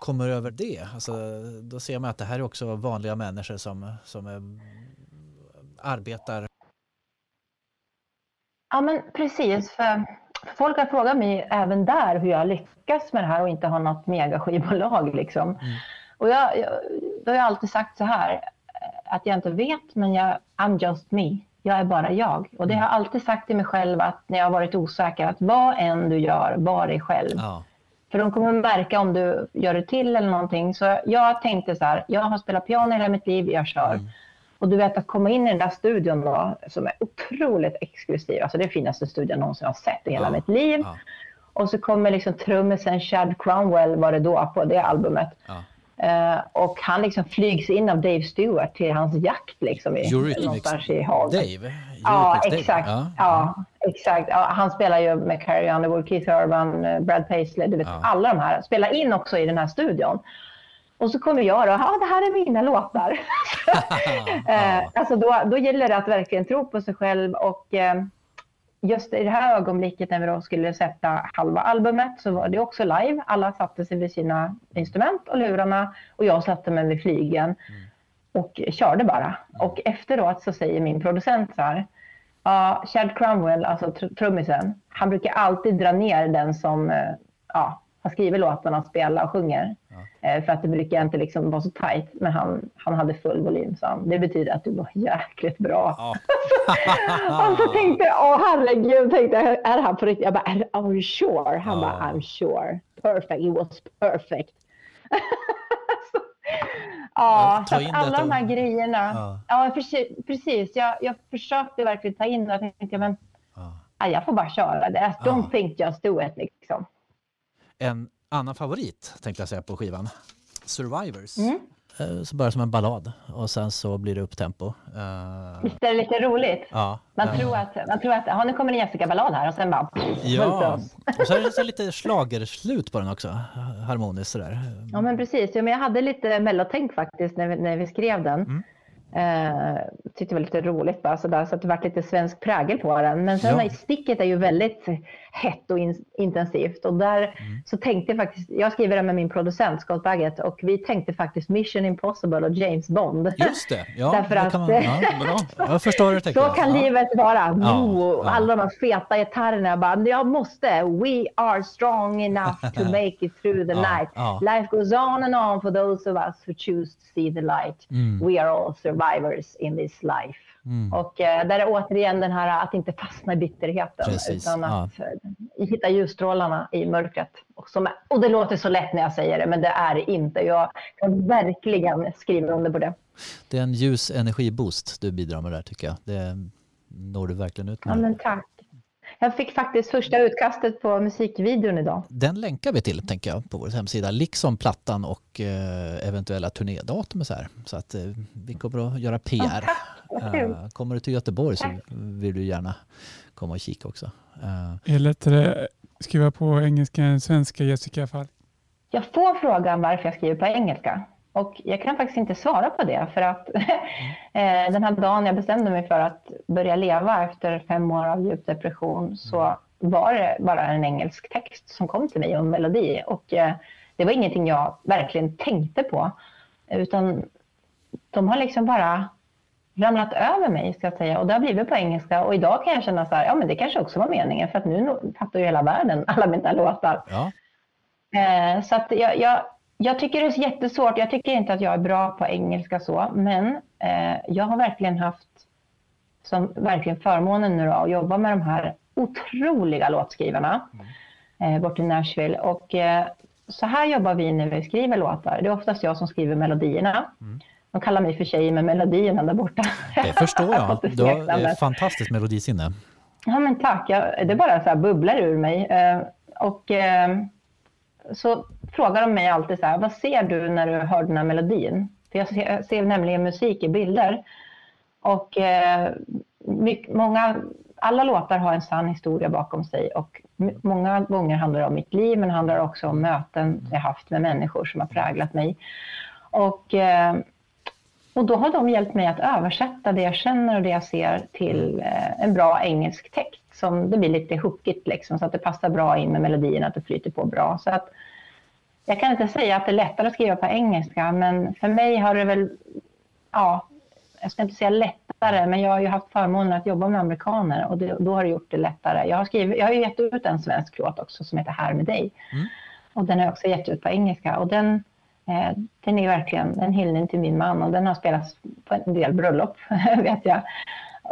kommer över det, alltså, då ser man att det här är också vanliga människor som, som är, arbetar. Ja, men precis. För folk har frågat mig även där hur jag lyckas med det här och inte har något megaskivbolag. Liksom. Och jag, jag, då har jag alltid sagt så här, att jag inte vet, men jag, I'm just me. Jag är bara jag. Och det har jag alltid sagt till mig själv att när jag har varit osäker, att vad än du gör, var dig själv. Ja, För de kommer märka om du gör det till eller någonting. Så jag tänkte så här, jag har spelat piano hela mitt liv, jag kör. Och du vet att komma in i den där studion då, som är otroligt exklusiv. Alltså det finaste studion jag någonsin har sett i hela Ja, mitt liv. ja. Och så kommer liksom trummisen Chad Cromwell var det då på det albumet. Ja. Eh, och han liksom flygs in av Dave Stewart till hans jakt liksom i, någonstans i havet. Dave. Ja, Dave. exakt. Ja. Ja. exakt. Ja, han spelar ju med Carrie Underwood, Keith Urban, eh, Brad Paisley, du vet, Ja. alla de här. Spelar in också i den här studion. Och så kommer jag då, ja det här är mina låtar. eh, alltså då, då gäller det att verkligen tro på sig själv och eh, just i det här ögonblicket när vi då skulle sätta halva albumet så var det också live. Alla satte sig vid sina instrument och lurarna och jag satte mig vid flygen och körde bara. Och efteråt så säger min producent så här, ja, Chad Cromwell, alltså tr- trummisen, han brukar alltid dra ner den som eh, ja, har skrivit låtarna, spelar och sjunger. Eh, För att det brukar inte liksom vara så tajt, men han, han hade full volym. Så han, det betyder att du var jäkligt bra. Ja. och så tänkte jag, åh herregud, tänkte jag, är här på riktigt? Jag bara, are, you sure? Han Ja. bara, I'm sure. Perfect, it was perfect. Så, ja, så alla detta. de här grejerna. Ja. Ja, precis. precis. Jag, jag försökte verkligen ta in det. Jag tänkte, men Ja. ja, jag får bara köra det. Don't Ja. think, just do it. Liksom. En annan favorit tänkte jag säga på skivan. Survivors. Mm. eh, så börjar som en ballad och sen så blir det upptempo. Eh, Visst är det lite roligt? ja. Man eh, tror att, man tror att ja, nu kommer en Jessica-ballad här och sen bara... Ja, och så är det så lite schlagerslut på den också, harmoniskt sådär. Ja, men precis. Ja, men jag hade lite mellotänk faktiskt när vi, när vi skrev den. Mm. Eh, tyckte det var lite roligt bara sådär, så att det var lite svensk prägel på den. Men sen ja. sticket är ju väldigt hett och in, intensivt. Och där Mm. så tänkte jag faktiskt, jag skriver det med min producent Scott Baggett och vi tänkte faktiskt Mission Impossible och James Bond. Just det, ja. Därför att- kan man, ja. Jag förstår hur du tänker. Så kan ja. livet vara. Ja. Alla de här feta gitarrerna. Jag bara, jag måste. We are strong enough to make it through the night. Life goes on and on for those of us who choose to see the light. Mm. We are all survivors in this life. Och eh, där är återigen den här att inte fastna i bitterheten. Precis, Utan ja. att eh, hitta ljusstrålarna i mörkret. Och, som och det låter så lätt när jag säger det, men det är det inte. Jag kan verkligen skriva under på det. Det är en ljus energiboost du bidrar med där tycker jag. Det når du verkligen ut Ja, med. men tack. Jag fick faktiskt första utkastet på musikvideon idag. Den länkar vi till tänker jag på vår hemsida, liksom plattan och eh, eventuella turnédatum och så här. Så att eh, vi kommer att göra PR. Kul. Eh, kommer du till Göteborg så vill du gärna komma och kika också. Är det lättare att skriva på engelska än svenska Jessica fall? Jag får frågan varför jag skriver på engelska. Och jag kan faktiskt inte svara på det för att eh, den här dagen jag bestämde mig för att börja leva efter fem år av djup depression så var det bara en engelsk text som kom till mig och en melodi. Och eh, det var ingenting jag verkligen tänkte på utan de har liksom bara ramlat över mig ska jag säga och det har blivit på engelska och idag kan jag känna så här, ja men det kanske också var meningen för att nu fattar ju hela världen alla mina låtar. ja, Eh, så att jag, jag, jag tycker det är jättesvårt. Jag tycker inte att jag är bra på engelska så, men eh, jag har verkligen haft som verkligen förmånen nu då, att jobba med de här otroliga låtskrivarna eh, bort i Nashville. Och eh, så här jobbar vi när vi skriver låtar. Det är oftast jag som skriver melodierna. De kallar mig för tjejen med melodierna där borta. det förstår jag. Du har ett fantastiskt melodisinne. Ja, men tack. Jag, det bara så här bubblar ur mig. Eh, och eh, så frågar de mig alltid så här, vad ser du när du hör den här melodin? För jag ser, jag ser nämligen musik i bilder. Och eh, mycket, många, alla låtar har en sann historia bakom sig och många gånger handlar det om mitt liv men handlar också om möten jag haft med människor som har präglat mig. Och, eh, och då har de hjälpt mig att översätta det jag känner och det jag ser till eh, en bra engelsk text som det blir lite hookigt liksom så att det passar bra in med melodin, att det flyter på bra. Så att jag kan inte säga att det är lättare att skriva på engelska men för mig har det väl, ja, jag ska inte säga lättare, men jag har ju haft förmånen att jobba med amerikaner och det, då har det gjort det lättare. Jag har, skrivit, jag har gett ut en svensk låt också som heter Här med dig. Mm. Och den har jag också gett ut på engelska och den, eh, den är verkligen en hyllning till min man och den har spelats på en del bröllop, vet jag.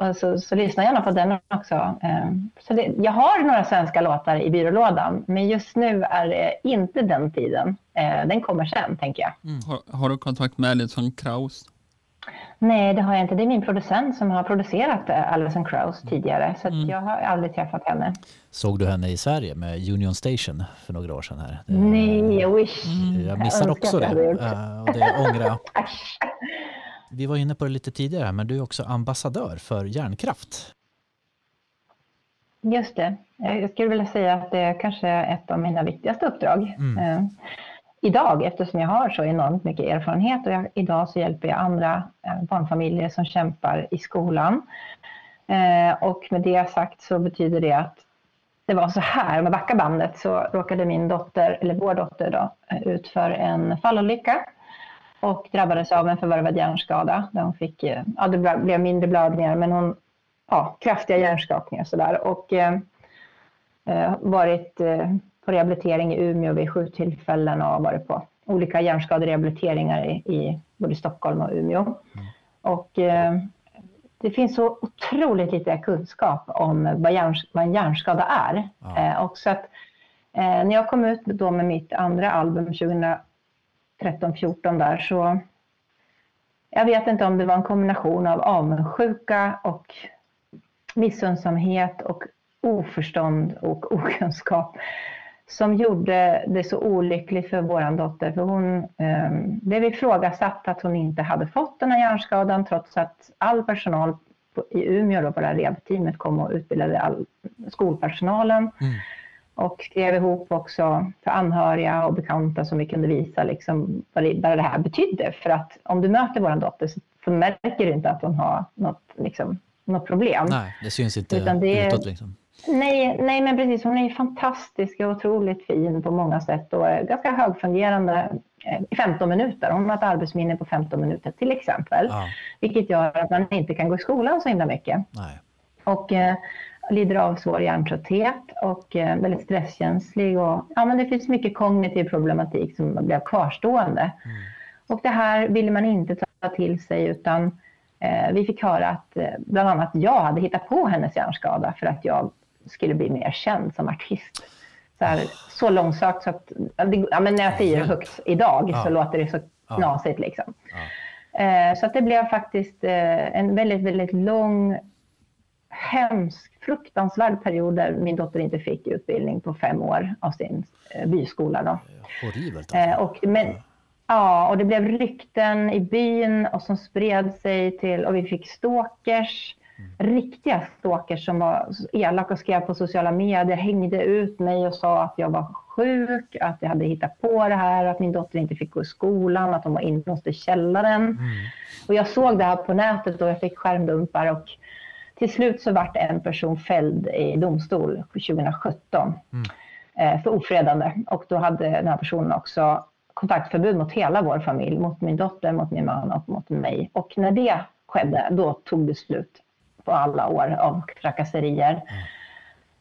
Och så, så lyssna gärna på den också. Eh, så det, jag har några svenska låtar i byrålådan, men just nu är det inte den tiden. Eh, den kommer sen, tänker jag. Har, har du kontakt med Alison Krauss? Nej, det har jag inte. Det är min producent som har producerat eh, Alison Krauss tidigare, så att jag har aldrig träffat henne. Såg du henne i Sverige med Union Station för några år sedan här? Det- Nej, jag wish. Jag missade också jag hade det. Och det ångrar jag. Vi var inne på det lite tidigare, men du är också ambassadör för Hjärnkraft. Just det. Jag skulle vilja säga att det är kanske ett av mina viktigaste uppdrag. Mm. Eh, idag, eftersom jag har så enormt mycket erfarenhet och jag, idag så hjälper jag andra eh, barnfamiljer som kämpar i skolan. Eh, och med det sagt så betyder det att det var så här, om jag backar bandet så råkade min dotter, eller vår dotter då, ut för en fallolycka och drabbades av en förvärvad hjärnskada. Där hon fick, ja, det blev- mindre blödningar men hon, ja, kraftiga hjärnskakningar sådär. Och eh, eh, varit eh, på rehabilitering i Umeå vid sju tillfällen och varit på olika hjärnskaderehabiliteringar i, i både Stockholm och Umeå. Och eh, det finns så otroligt lite kunskap om vad, hjärn, vad en hjärnskada är. Ja. Eh, och så att, eh, när jag kom ut då med mitt andra album 13, 14 där så jag vet inte om det var en kombination av avundsjuka och missunnsamhet och oförstånd och okunskap som gjorde det så olyckligt för vår dotter. För hon eh, blev ifrågasatt att hon inte hade fått den här hjärnskadan trots att all personal på, i Umeå, då, på det här rehab-teamet, kom och utbildade all skolpersonalen. Mm. Och skrev ihop också för anhöriga och bekanta som vi kunde visa liksom, vad, det, vad det här betydde. För att om du möter vår dotter så, märker du inte att hon har något, liksom, något problem. Nej, det syns inte Utan det är- utåt liksom. Nej, nej, men precis. Hon är ju fantastisk och otroligt fin på många sätt och är ganska högfungerande eh, i 15 minuter. Hon har ett arbetsminne på 15 minuter till exempel. Ja, Vilket gör att man inte kan gå i skolan så himla mycket. nej. Och eh, lider av svår hjärntrötthet och eh, väldigt stresskänslig. Och, ja, men det finns mycket kognitiv problematik som blev kvarstående. Och det här ville man inte ta till sig utan eh, vi fick höra att eh, bland annat jag hade hittat på hennes hjärnskada för att jag skulle bli mer känd som artist. Så, här, så långsökt så att, ja, men när jag säger det högt idag Ja. så låter det så knasigt liksom. Ja. Eh, Så att det blev faktiskt eh, en väldigt, väldigt lång, hemsk, fruktansvärd period där min dotter inte fick utbildning på fem år av sin eh, byskola. Då. Horribelt Eh, alltså. Och, men, ja, och det blev rykten i byn och som spred sig till, och vi fick stalkers, riktiga stalkers som var elaka och skrev på sociala medier, hängde ut mig och sa att jag var sjuk, att jag hade hittat på det här, att min dotter inte fick gå i skolan, att hon var inlåst i källaren. Och jag såg det här på nätet och jag fick skärmdumpar och till slut så vart en person fälld i domstol 2017 eh, för ofredande. Och då hade den här personen också kontaktförbud mot hela vår familj, mot min dotter, mot min man och mot mig. Och när det skedde, då tog det slut på alla år av trakasserier.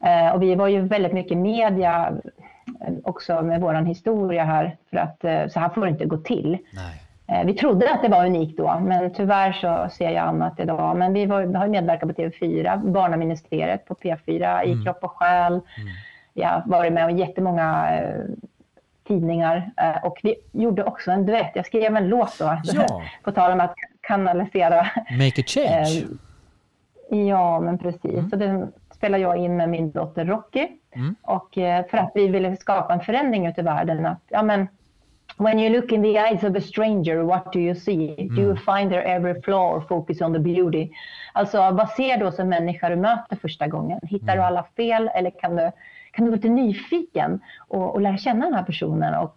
Eh, och vi var ju väldigt mycket media eh, också med vår historia här, för att så här får det inte gå till. Nej. Eh, Vi trodde att det var unikt då, men tyvärr så ser jag annat idag. Men vi var, har medverkat på TV4, Barnaministeriet på P4, i Kropp och själ. Jag har varit med om jättemånga eh, tidningar eh, och vi gjorde också en duett. Jag skrev en låt då, Ja. på tal om att kanalisera. Make a change. Eh, ja, men precis. Så den spelar jag in med min dotter Rocky. Mm. Och eh, för att vi ville skapa en förändring ute i världen. Att, ja, men, When you look in the eyes of a stranger, what do you see? Do you find their every flaw or focus on the beauty? Alltså, vad ser du hos en människa du möter första gången? Hittar du alla fel eller kan du, kan du vara lite nyfiken och, och lära känna den här personen och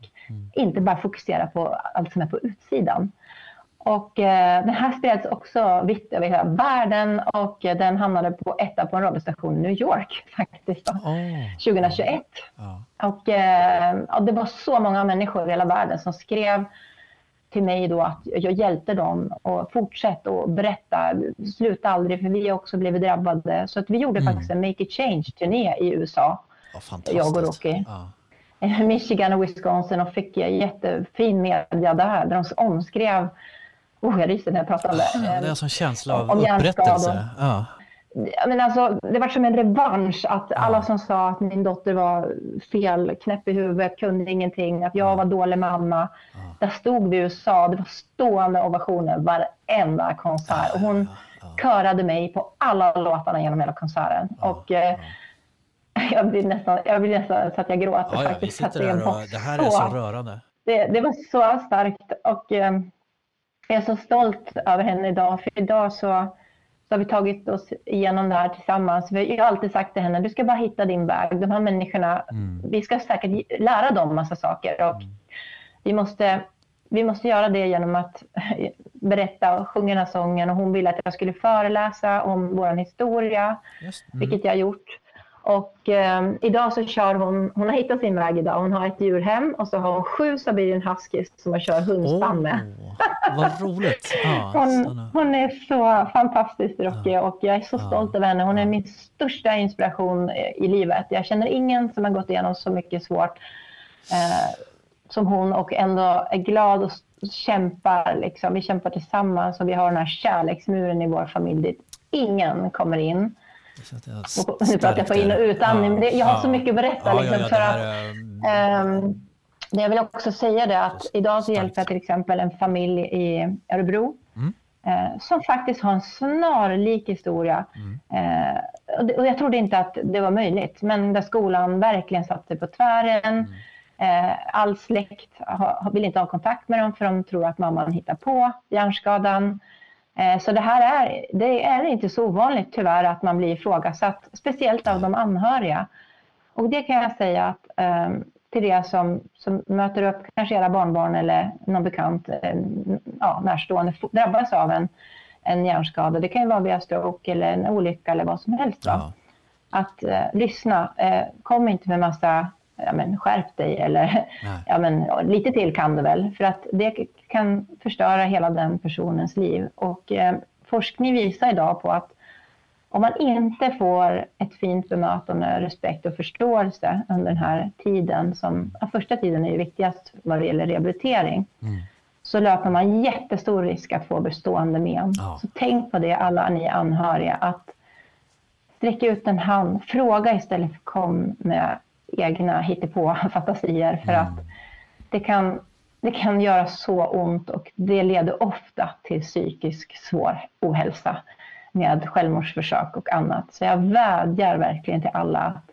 inte bara fokusera på allt som är på utsidan? Och eh, den här spreds också vitt över hela världen och eh, den hamnade på etta på en radiostation i New York faktiskt då, Åh, 2021. ja. Och eh, ja, det var så många människor i hela världen som skrev till mig då att jag hjälpte dem och fortsätt och berätta, sluta aldrig för vi har också blivit drabbade. Så att vi gjorde faktiskt en Make a Change-turné i USA, fantastiskt. jag och Rocky. I Michigan och Wisconsin och fick jättefin media där, där de omskrev, oh jag ryser när jag pratar om det. Ja, det är Eh, en sån känsla av om upprättelse. Ja. Ja, men alltså, det var som en revansch att alla som sa att min dotter var fel, knäpp i huvudet, kunde ingenting, att jag var dålig mamma. Där stod vi i USA, det var stående ovationer varenda konsert. Och hon körade mig på alla låtarna genom hela konserten. Och eh, jag blir nästan, jag blir nästan så att jag gråter Ja, ja, vi faktiskt. för att sitter där och det här är så rörande. det, det var så starkt och eh, jag är så stolt över henne idag. För idag så, så har vi tagit oss igenom det här tillsammans. Jag har alltid sagt till henne, du ska bara hitta din väg. De här människorna, vi ska säkert lära dem massa saker. Och vi, måste, vi måste göra det genom att berätta och sjunga den här sången. Och hon ville att jag skulle föreläsa om vår historia Just. vilket jag har gjort. Och eh, idag så kör hon, hon har hittat sin väg idag. Hon har ett djurhem och så har hon sju Siberian Huskies som hon kör hundspann med. Åh, vad roligt. Ja, Hon, hon är så fantastisk Rocky och jag är så stolt över henne. Hon är min största inspiration i livet. Jag känner ingen som har gått igenom så mycket svårt eh, som hon och ändå är glad och kämpar. Liksom. Vi kämpar tillsammans och vi har den här kärleksmuren i vår familj dit ingen kommer in. Så att jag nu pratar jag på in och utandning, men det, jag har så mycket att berätta. Ja, liksom, ja, ja, för att, är, det jag vill också säga det att idag så hjälper jag till exempel en familj i Örebro Mm. eh, som faktiskt har en snarlik historia. Mm. Eh, och det- och jag trodde inte att det var möjligt, men där skolan verkligen satte på tvären. Eh, all släkt ha- vill inte ha kontakt med dem för de tror att mamman hittar på hjärnskadan. Eh, så det här är, det är inte så ovanligt tyvärr att man blir ifrågasatt, speciellt av de anhöriga. Och det kan jag säga att eh, till er som, som möter upp kanske era barnbarn eller någon bekant, eh, ja, närstående, drabbas av en, en hjärnskada. Det kan ju vara via stroke eller en olycka eller vad som helst. Ja. Att eh, lyssna, eh, kom inte med massa ja, men, skärp dig eller ja, men, lite till kan du väl. För att det kan förstöra hela den personens liv. Och eh, forskning visar idag på att om man inte får ett fint bemötande, respekt och förståelse under den här tiden, som ja, första tiden är ju viktigast vad det gäller rehabilitering, så löper man jättestor risk att få bestående men. Ja. Så tänk på det alla ni anhöriga, att sträcka ut en hand, fråga istället för kom med egna hittepå fantasier för att det kan, det kan göra så ont och det leder ofta till psykisk svår ohälsa med självmordsförsök och annat. Så jag vädjar verkligen till alla att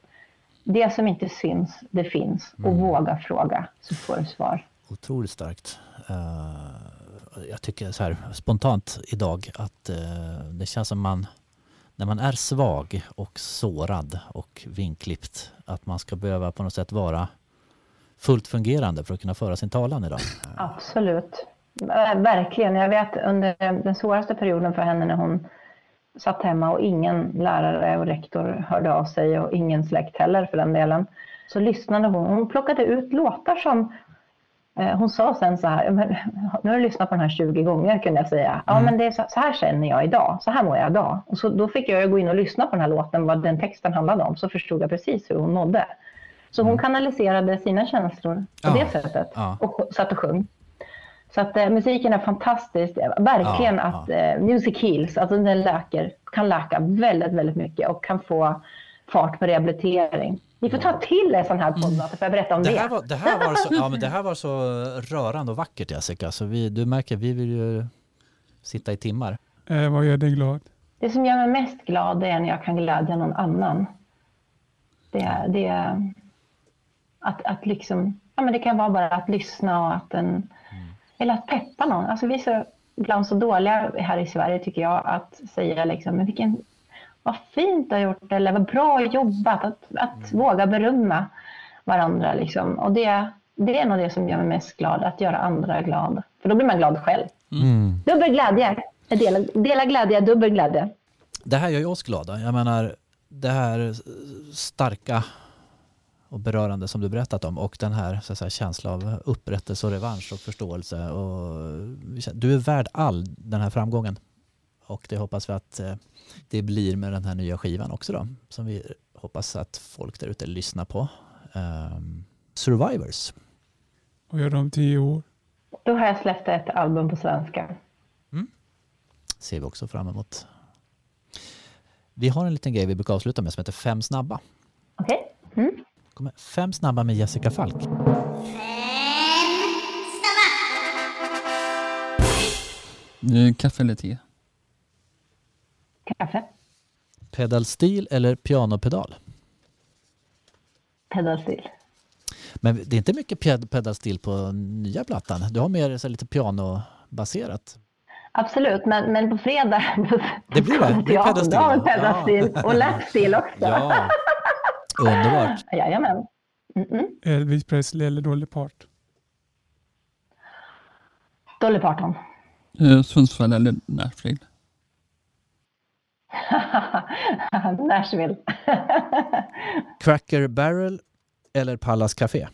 det som inte syns, det finns och våga fråga så får du svar. Otroligt starkt. Eh, jag tycker så här spontant idag att eh, det känns som man när man är svag och sårad och vinklippt att man ska behöva på något sätt vara fullt fungerande för att kunna föra sin talan idag. Absolut. Eh, Verkligen. Jag vet under den svåraste perioden för henne när hon satt hemma och ingen lärare och rektor hörde av sig och ingen släkt heller för den delen. Så lyssnade hon. Hon plockade ut låtar som eh, hon sa sen så här, nu har du lyssnat på den här 20 gånger kunde jag säga. Ja men det är så, så här känner jag idag, så här mår jag idag. Och så, då fick jag gå in och lyssna på den här låten, vad den texten handlade om, så förstod jag precis hur hon mådde. Så hon kanaliserade sina känslor på Ja, det sättet ja. och satt och sjöng. Så att eh, musiken är fantastisk. Verkligen Ja, att eh, music heals, alltså den läker, kan läka väldigt, väldigt mycket och kan få fart på rehabilitering. Ni får ta till er sån här poddmöte för att berätta om det. Här var, det här var, så, ja, men det här var så rörande och vackert Jessica. Så vi, du märker, vi vill ju sitta i timmar. Eh, vad gör dig glad? Det som gör mig mest glad är när jag kan glädja någon annan. Det, är- det är att, att liksom, ja men det kan vara bara att lyssna och att en, eller att peppa någon. Alltså vi är så, ibland så dåliga här i Sverige tycker jag att säga liksom, men vilken, vad fint du har gjort eller vad bra jobbat. Att, att våga berömma varandra liksom. Och det, det är nog det som gör mig mest glad, att göra andra glad. För då blir man glad själv. Dubbel glädje. Dela, dela glädje, dubbel glädje. Det här gör ju oss glada. Jag menar, det här starka och berörande som du berättat om och den här, så att säga, känsla av upprättelse och revansch och förståelse. Och du är värd all den här framgången. Och det hoppas vi att eh, det blir med den här nya skivan också då. Som vi hoppas att folk där ute lyssnar på. Ehm, Survivors. Vad gör du om tio år? Då har jag släppt ett album på svenska. ser vi också fram emot. Vi har en liten grej vi brukar avsluta med som heter Fem snabba. Mm. kommer Fem snabba med Jessica Falk. Eh, Kaffe eller te? Kaffe. Pedalstil eller pianopedal? Pedalstil. Men det är inte mycket ped- pedalstil på nya plattan. Du har mer så lite pianobaserat. Absolut, men, men på fredag Det blir det. Det är ja, pedalstil, ja. pedalstil och lapstil också. Ja, underbart. Jajamän. Mm-mm. Elvis Presley eller Dolly Parton? Dolly Parton. Eh, Sundsvall eller Nashville? Nashville. Cracker Barrel eller Pallas Café?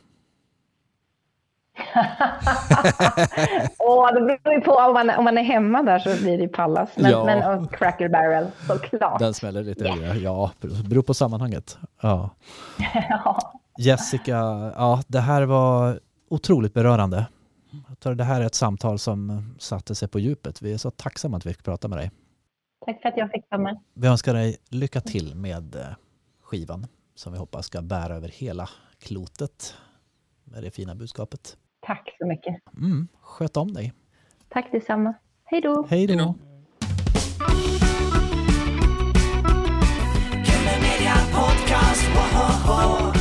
Åh, det beror ju på om man, om man är hemma där så blir det ju Pallas. Men, Ja. men och Cracker Barrel, såklart. Den smäller lite högre. Ja, beror på sammanhanget. Ja. Ja. Jessica, ja, det här var otroligt berörande. Det här är ett samtal som satte sig på djupet. Vi är så tacksamma att vi fick prata med dig. Tack för att jag fick vara med. Vi önskar dig lycka till med eh, skivan som vi hoppas ska bära över hela klotet med det fina budskapet. Tack så mycket. Mm, sköt om dig. Tack detsamma. Hej då. Hej då. Podcast, whoa, whoa, whoa.